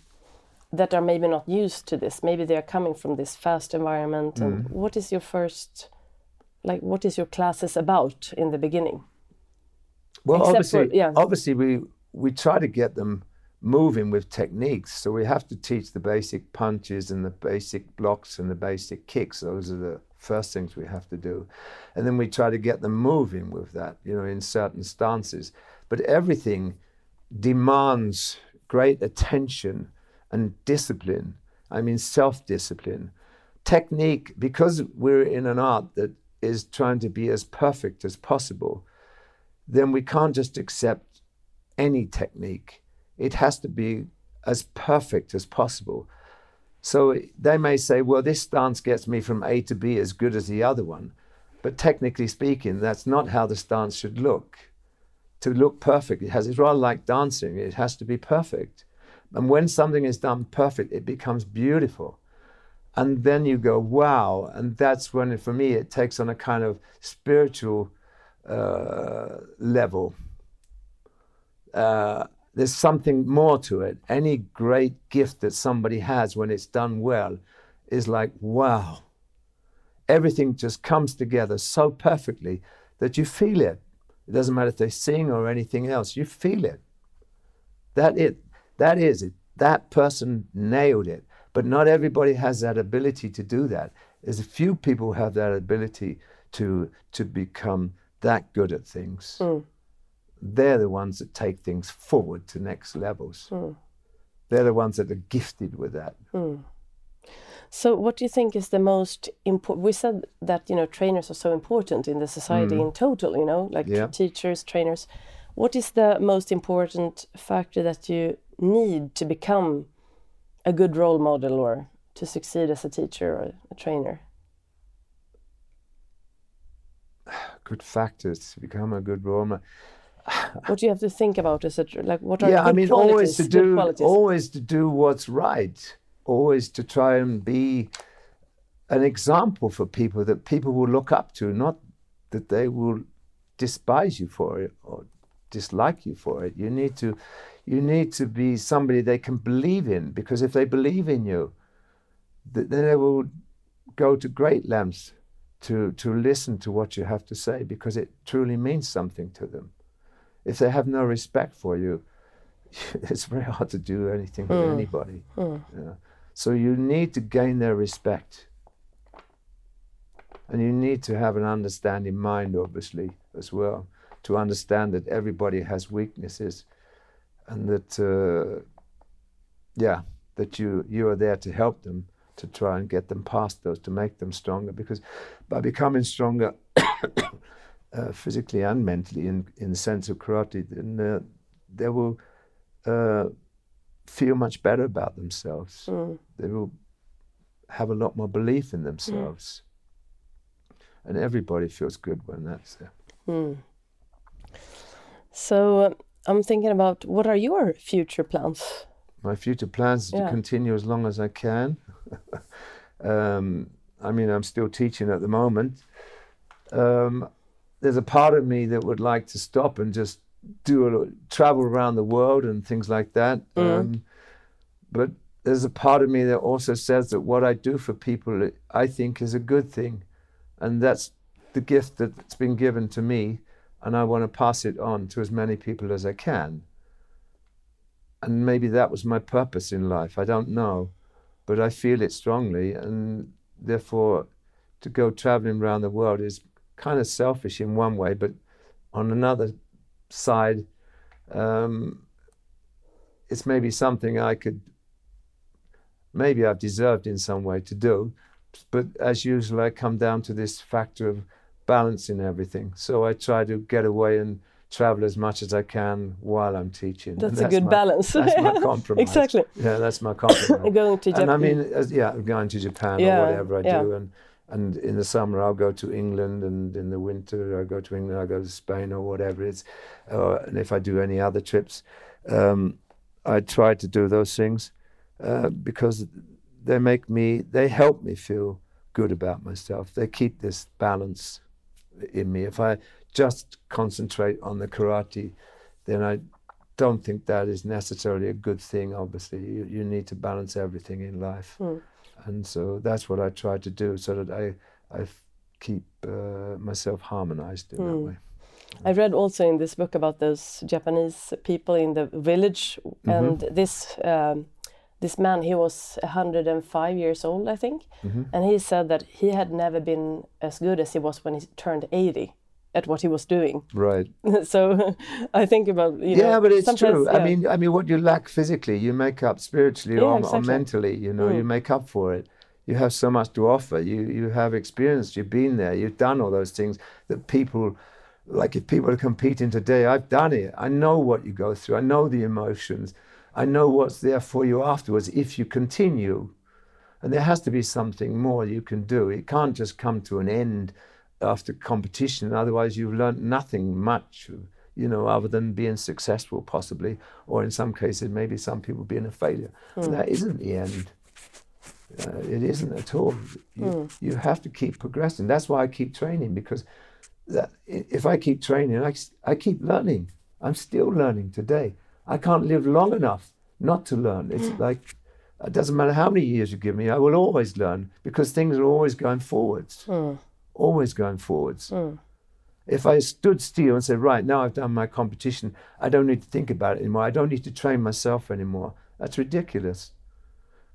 that are maybe not used to this, maybe they are coming from this fast environment. And mm. what is your first, like, what is your classes about in the beginning? Well, Except for- obviously, yeah. obviously, we we try to get them moving with techniques. So we have to teach the basic punches and the basic blocks and the basic kicks. Those are the first things we have to do, and then we try to get them moving with that. You know, in certain stances. But everything demands great attention and discipline. I mean, self-discipline, technique. Because we're in an art that is trying to be as perfect as possible then we can't just accept any technique. It has to be as perfect as possible. So they may say, well, this stance gets me from A to B as good as the other one. But technically speaking, that's not how the stance should look. To look perfect, it has it's rather like dancing, it has to be perfect. And when something is done perfect, it becomes beautiful. And then you go, wow. And that's when, for me, it takes on a kind of spiritual uh, level. Uh, there's something more to it. Any great gift that somebody has when it's done well is like, wow. Everything just comes together so perfectly that you feel it. It doesn't matter if they sing or anything else, you feel it. That it that is it. That person nailed it. But not everybody has that ability to do that. There's a few people who have that ability to to become that good at things. Hmm. They're the ones that take things forward to next levels. Hmm. They're the ones that are gifted with that. Hmm. So, what do you think is the most important? We said that you know trainers are so important in the society in total. You know, like Yeah. teachers, trainers. What is the most important factor that you need to become a good role model or to succeed as a teacher or a trainer? Good factors to become a good role model. what do you have to think about Is a like what are yeah i mean qualities, always to do always to do what's right always to try and be an example for people that people will look up to not that they will despise you for it or dislike you for it you need to you need to be somebody they can believe in because if they believe in you then they will go to great lengths to to listen to what you have to say because it truly means something to them if they have no respect for you, it's very hard to do anything with Mm. anybody. Mm. Yeah. So you need to gain their respect. And you need to have an understanding mind, obviously, as well, to understand that everybody has weaknesses and that, uh, yeah, that you, you are there to help them to try and get them past those, to make them stronger. Because by becoming stronger, uh, physically and mentally in, in the sense of karate, then uh, they will uh, feel much better about themselves. Mm. They will have a lot more belief in themselves. And everybody feels good when that's there. Mm. So uh, I'm thinking about what are your future plans? My future plans Yeah. to continue as long as I can. um, I mean, I'm still teaching at the moment. Um, there's a part of me that would like to stop and just do a lo- travel around the world and things like that. Mm. Um, but there's a part of me that also says that what I do for people, I think, is a good thing, and that's the gift that's been given to me, and I want to pass it on to as many people as I can. And maybe that was my purpose in life. I don't know, but I feel it strongly, and therefore, to go traveling around the world is kind of selfish in one way, but on another side, um, it's maybe something I could, maybe I've deserved in some way to do. But as usual, I come down to this factor of balancing everything. So I try to get away and travel as much as I can while I'm teaching. That's, And a good my, balance. That's my compromise. exactly. Yeah, that's my compromise. Going to Japan. and I mean, yeah, going to Japan Yeah, or whatever I yeah. do, and and in the summer I'll go to England, and in the winter I go to England, I go to Spain or whatever it's, uh, and if I do any other trips, um, I try to do those things uh, because they make me, they help me feel good about myself. They keep this balance in me. If I just concentrate on the karate, then I don't think that is necessarily a good thing. Obviously, you, you need to balance everything in life, Mm. and so that's what I try to do, so that I, I keep uh, myself harmonized in that Mm. way. I read also in this book about those Japanese people in the village, Mm-hmm. and this um, this man he was 105 years old, I think, Mhm. and he said that he had never been as good as he was when he turned 80 at what he was doing. Right. so I think about you know yeah, but it's true. yeah. I mean, I mean, what you lack physically, you make up spiritually Yeah, or, or mentally. You know, you Mm. make up for it. You have so much to offer. You you have experience. You've been there. You've done all those things that people, like if people are competing today, I've done it. I know what you go through. I know the emotions. I know what's there for you afterwards if you continue. And there has to be something more you can do. It can't just come to an end after competition. Otherwise, you've learnt nothing much, you know, other than being successful, possibly, or in some cases, maybe some people being a failure. And that isn't the end. Uh, it isn't at all. You, you have to keep progressing. That's why I keep training because that, if I keep training, I, I keep learning. I'm still learning today. I can't live long enough not to learn. It's like it doesn't matter how many years you give me, I will always learn because things are always going forwards, Mm, always going forwards. mm, If I stood still and said, right, now I've done my competition, I don't need to think about it anymore. I don't need to train myself anymore. That's ridiculous.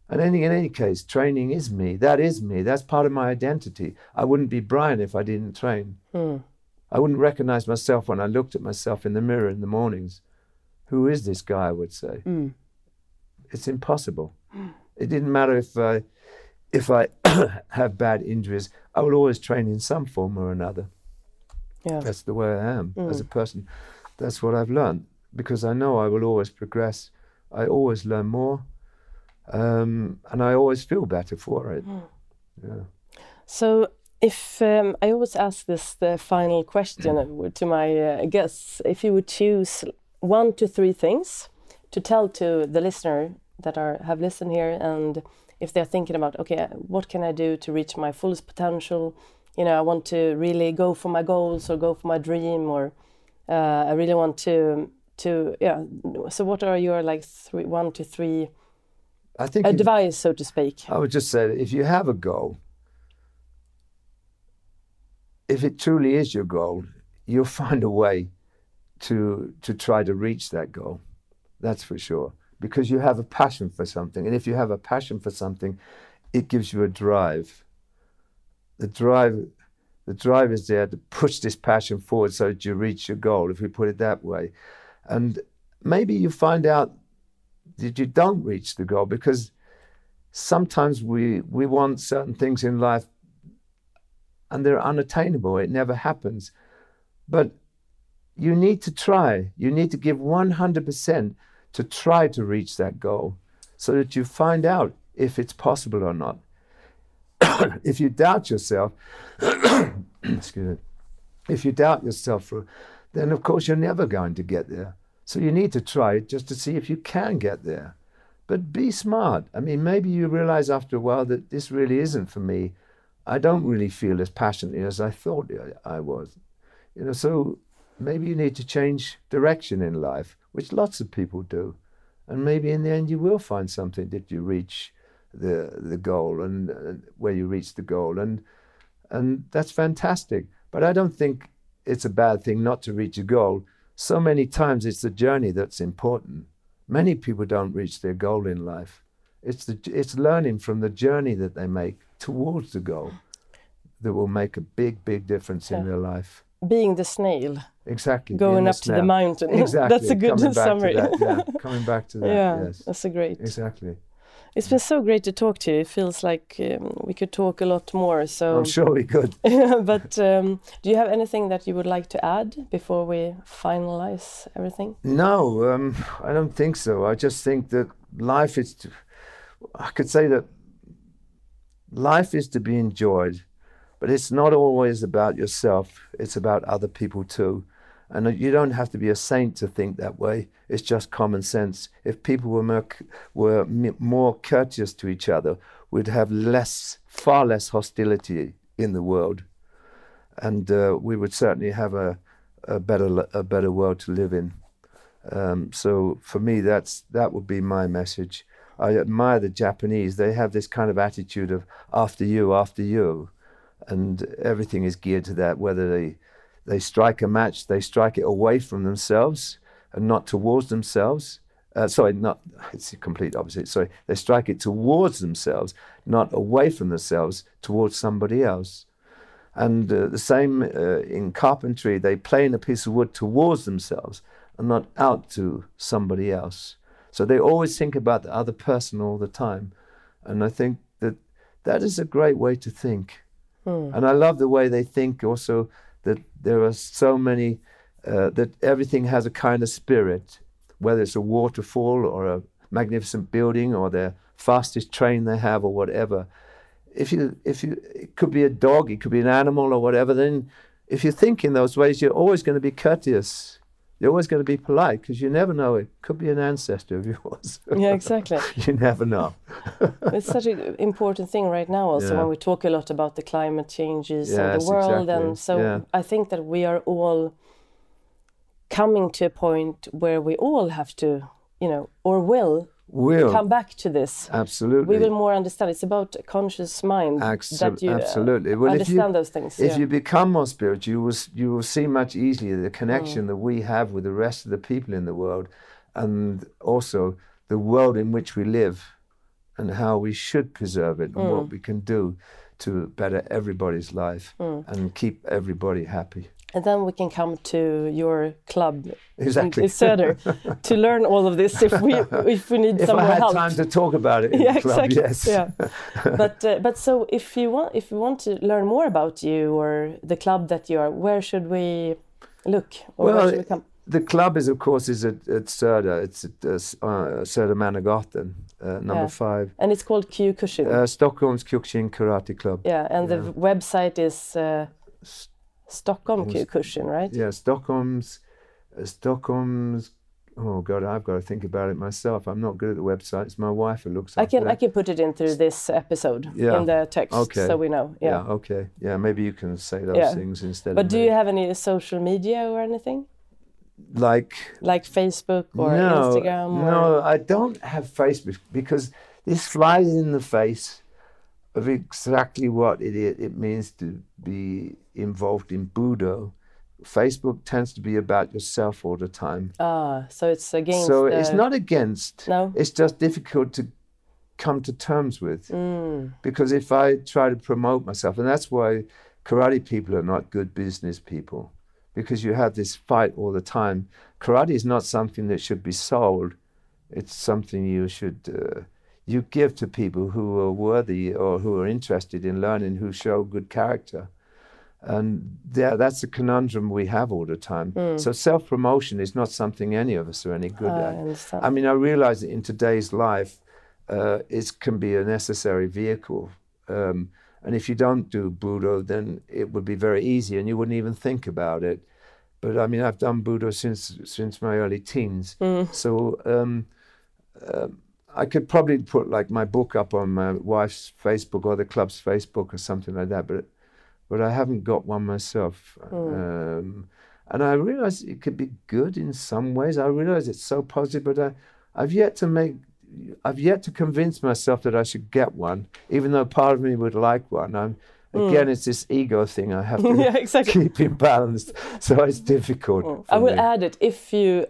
And any, in any case, training is me. That is me. That's part of my identity. I wouldn't be Brian if I didn't train. mm. I wouldn't recognize myself when I looked at myself in the mirror in the mornings. Who is this guy? I would say. Mm. It's impossible. It didn't matter if I, if I have bad injuries. I will always train in some form or another. Yeah. That's the way I am as a person. that's what I've learned because I know I will always progress. I always learn more, um, and I always feel better for it. Mm. Yeah. So, if um, I always ask this the final question to my uh, guests, if you would choose one to three things to tell to the listener that are have listened here, and if they're thinking about, okay, what can I do to reach my fullest potential? You know, I want to really go for my goals or go for my dream, or uh, I really want to to yeah. So, what are your like three, one to three? I think advice, so to speak. I would just say if you have a goal, if it truly is your goal, you'll find a way to to try to reach that goal. That's for sure. Because you have a passion for something. And if you have a passion for something, it gives you a drive. The drive the drive is there to push this passion forward so that you reach your goal, if we put it that way. And maybe you find out that you don't reach the goal because sometimes we we want certain things in life and they're unattainable. It never happens. But you need to try. You need to give 100% to try to reach that goal so that you find out if it's possible or not. if you doubt yourself, excuse me, if you doubt yourself, then of course you're never going to get there. So you need to try it just to see if you can get there. But be smart. I mean, maybe you realize after a while that this really isn't for me. I don't really feel as passionately as I thought I was. You know, so maybe you need to change direction in life, which lots of people do. And maybe in the end you will find something that you reach the the goal and uh, where you reach the goal and and that's fantastic. But I don't think it's a bad thing not to reach a goal. So many times it's the journey that's important. Many people don't reach their goal in life. It's the it's learning from the journey that they make towards the goal that will make a big, big difference yeah. in their life. Being the snail. Exactly. Going up to the mountain. Exactly. that's a good Coming summary. That, yeah. Coming back to that. Yeah, yes. that's a great. Exactly. It's been so great to talk to you. It feels like um, we could talk a lot more. So I'm sure we could. but um, do you have anything that you would like to add before we finalize everything? No, um, I don't think so. I just think that life is. To, I could say that life is to be enjoyed, but it's not always about yourself. It's about other people too. And you don't have to be a saint to think that way. It's just common sense. If people were more, were more courteous to each other, we'd have less, far less hostility in the world, and uh, we would certainly have a, a better, a better world to live in. Um, so for me, that's that would be my message. I admire the Japanese. They have this kind of attitude of after you, after you, and everything is geared to that. Whether they they strike a match, they strike it away from themselves and not towards themselves. Uh, sorry, not it's the complete opposite. Sorry, they strike it towards themselves, not away from themselves, towards somebody else. And uh, the same uh, in carpentry, they plane a piece of wood towards themselves and not out to somebody else. So they always think about the other person all the time. And I think that that is a great way to think. Hmm. And I love the way they think also that there are so many, uh, that everything has a kind of spirit, whether it's a waterfall or a magnificent building or the fastest train they have or whatever. If you, if you, it could be a dog, it could be an animal or whatever, then if you think in those ways, you're always going to be courteous you're always going to be polite because you never know. It could be an ancestor of yours. yeah, exactly. you never know. it's such an important thing right now, also, yeah. when we talk a lot about the climate changes yes, and the world. Exactly. And so yeah. I think that we are all coming to a point where we all have to, you know, or will will come back to this. Absolutely. We will more understand. It's about a conscious mind that you uh, absolutely. Well, understand if you, those things. If yeah. you become more spiritual, you will you will see much easier the connection mm. that we have with the rest of the people in the world, and also the world in which we live, and how we should preserve it, and mm. what we can do to better everybody's life mm. and keep everybody happy and then we can come to your club exactly. in Söder to learn all of this if we if we need if some I more had help. time to talk about it in yeah, the club, exactly. yes. Yeah. but uh, but so if you want if you want to learn more about you or the club that you are, where should we look or well, where should we come? the club is, of course, is at, at Söder. It's at uh, uh, uh, number Yeah. five. And it's called Kyokushin. Uh, Stockholm's Kyokushin Karate Club. yeah, and the website is uh, Stockholm was- Kyokushin, right? Yeah, Stockholm's, uh, Stockholm's. Oh God, I've got to think about it myself. I'm not good at the website. It's my wife who looks. I can I can put it in through this episode Yeah. in the text Okay. so we know. Yeah. Yeah. Okay. Yeah. Maybe you can say those Yeah. things instead. But do me. you have any social media or anything? like? Like Facebook or no, Instagram or no, I don't have Facebook because this flies in the face of exactly what it it means to be involved in Budo. Facebook tends to be about yourself all the time. Ah, so it's against so the, it's not against. No? It's just difficult to come to terms with. Mm, Because if I try to promote myself, and that's why karate people are not good business people, because you have this fight all the time. Karate is not something that should be sold. It's something you should uh, you give to people who are worthy or who are interested in learning, who show good character. And there, that's a conundrum we have all the time. So self promotion is not something any of us are any good I at. understand. I mean, I realize that in today's life, uh, it can be a necessary vehicle. Um, and if you don't do Budo, then it would be very easy and you wouldn't even think about it. But I mean, I've done Budo since since my early teens. So um, um, I could probably put like my book up on my wife's Facebook or the club's Facebook or something like that. But but I haven't got one myself. Um, and I realize it could be good in some ways. I realize it's so positive, but I, I've yet to make, I've yet to convince myself that I should get one, even though part of me would like one. I'm, again, it's this ego thing I have to yeah, exactly. keep in balance. So it's difficult. Mm. I will me. add it if you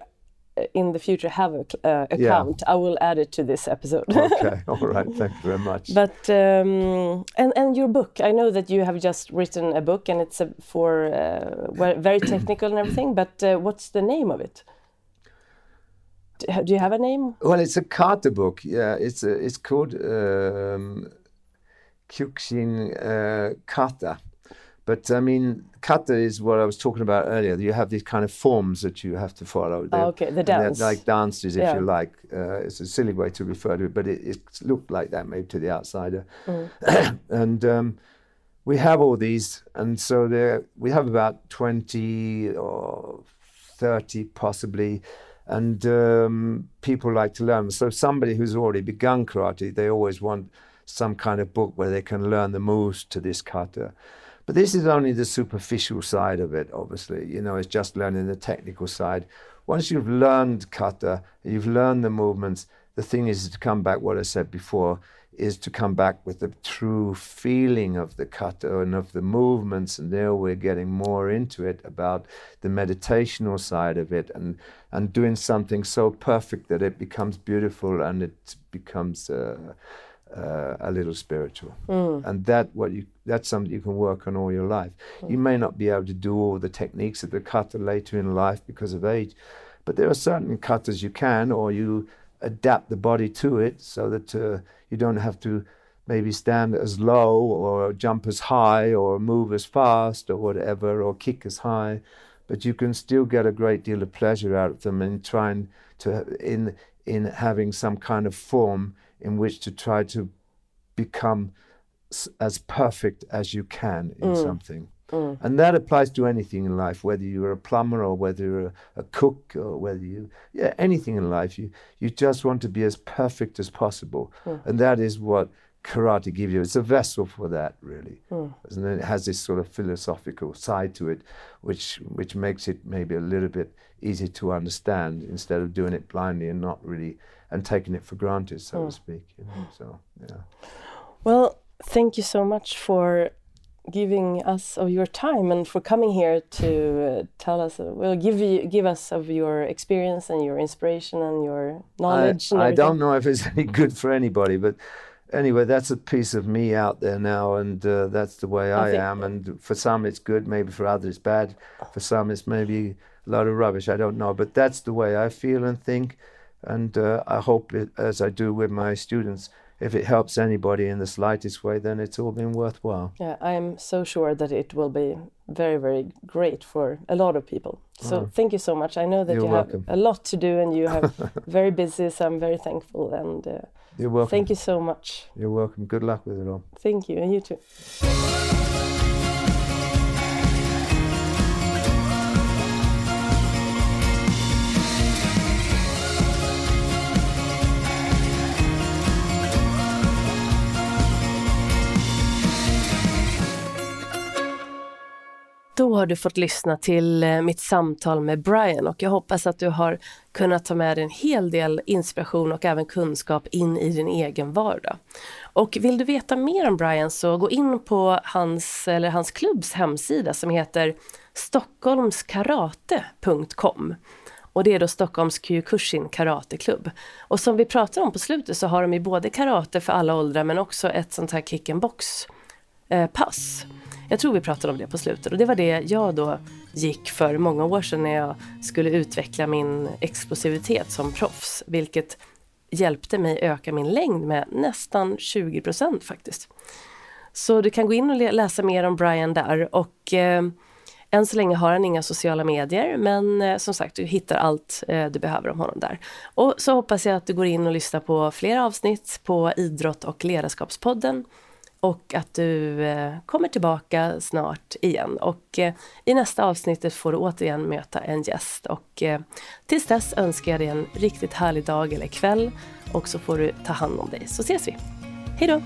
in the future have a uh, Yeah. account. I will add it to this episode. okay, all right. Thank you very much. But um, and and your book, I know that you have just written a book, and it's a, for uh, very technical and everything. But uh, what's the name of it? Do you have a name? Well, it's a kata book. Yeah, it's a, it's called um, Kyokushin uh, kata. But I mean, kata is what I was talking about earlier. You have these kind of forms that you have to follow. They're- Oh, okay, the dance. like dances, if Yeah. you like. Uh, it's a silly way to refer to it, but it, it looked like that maybe to the outsider. Mm. and um, we have all these, and so there we have about twenty or thirty possibly, and um, people like to learn. So somebody who's already begun karate, they always want some kind of book where they can learn the moves to this kata. But this is only the superficial side of it, obviously. You know, it's just learning the technical side. Once you've learned kata, you've learned the movements, the thing is to come back, what I said before, is to come back with the true feeling of the kata and of the movements. And there we're getting more into it about the meditational side of it and, and doing something so perfect that it becomes beautiful and it becomes. Uh, uh, a little spiritual, and that what you that's something you can work on all your life. You may not be able to do all the techniques of the kata later in life because of age, but there are certain katas you can, or you adapt the body to it so that uh, you don't have to maybe stand as low or jump as high or move as fast or whatever or kick as high but you can still get a great deal of pleasure out of them in trying to in in having some kind of form in which to try to become s- as perfect as you can in mm. something. Mm. And that applies to anything in life whether you're a plumber or whether you're a, a cook or whether you yeah anything in life you you just want to be as perfect as possible. Mm. And that is what karate gives you. It's a vessel for that really. And then it has this sort of philosophical side to it which which makes it maybe a little bit easy to understand instead of doing it blindly and not really and taking it for granted so to speak you know so yeah Well, thank you so much for giving us of your time and for coming here to uh, tell us. Uh, well, give you give us of your experience and your inspiration and your knowledge. I, I don't know if it's any good for anybody, but anyway, that's a piece of me out there now, and uh, that's the way I, think- am. And for some, it's good. Maybe for others, it's bad. For some, it's maybe a lot of rubbish. I don't know, but that's the way I feel and think. And uh, I hope, it, as I do with my students, if it helps anybody in the slightest way, then it's all been worthwhile. Yeah, I'm so sure that it will be very, very great for a lot of people. So Oh. thank you so much. I know that You're you welcome. have a lot to do and you have very busy, so I'm very thankful and uh, You're welcome. thank you so much. You're welcome. Good luck with it all. Thank you, and you too. Då har du fått lyssna till eh, mitt samtal med Brian och jag hoppas att du har kunnat ta med dig en hel del inspiration och även kunskap in i din egen vardag. Och vill du veta mer om Brian så gå in på hans, eller hans klubbs hemsida som heter stockholmskarate.com. Och det är då Stockholms Kyokushin karateklubb. Och som vi pratade om på slutet så har de ju både karate för alla åldrar men också ett sånt här kick and box eh, pass. Jag tror vi pratade om det på slutet. Och det var det jag då gick för många år sedan när jag skulle utveckla min explosivitet som proffs, vilket hjälpte mig öka min längd med nästan 20 procent faktiskt. Så du kan gå in och läsa mer om Brian där. Och eh, än så länge har han inga sociala medier. Men eh, som sagt du hittar allt eh, du behöver om honom där. Och så hoppas jag att du går in och lyssnar på fler avsnitt på Idrott och ledarskapspodden och att du eh, kommer tillbaka snart igen. Och eh, i nästa avsnittet får du återigen möta en gäst. Och eh, tills dess önskar jag dig en riktigt härlig dag eller kväll och så får du ta hand om dig. Så ses vi. Hej då!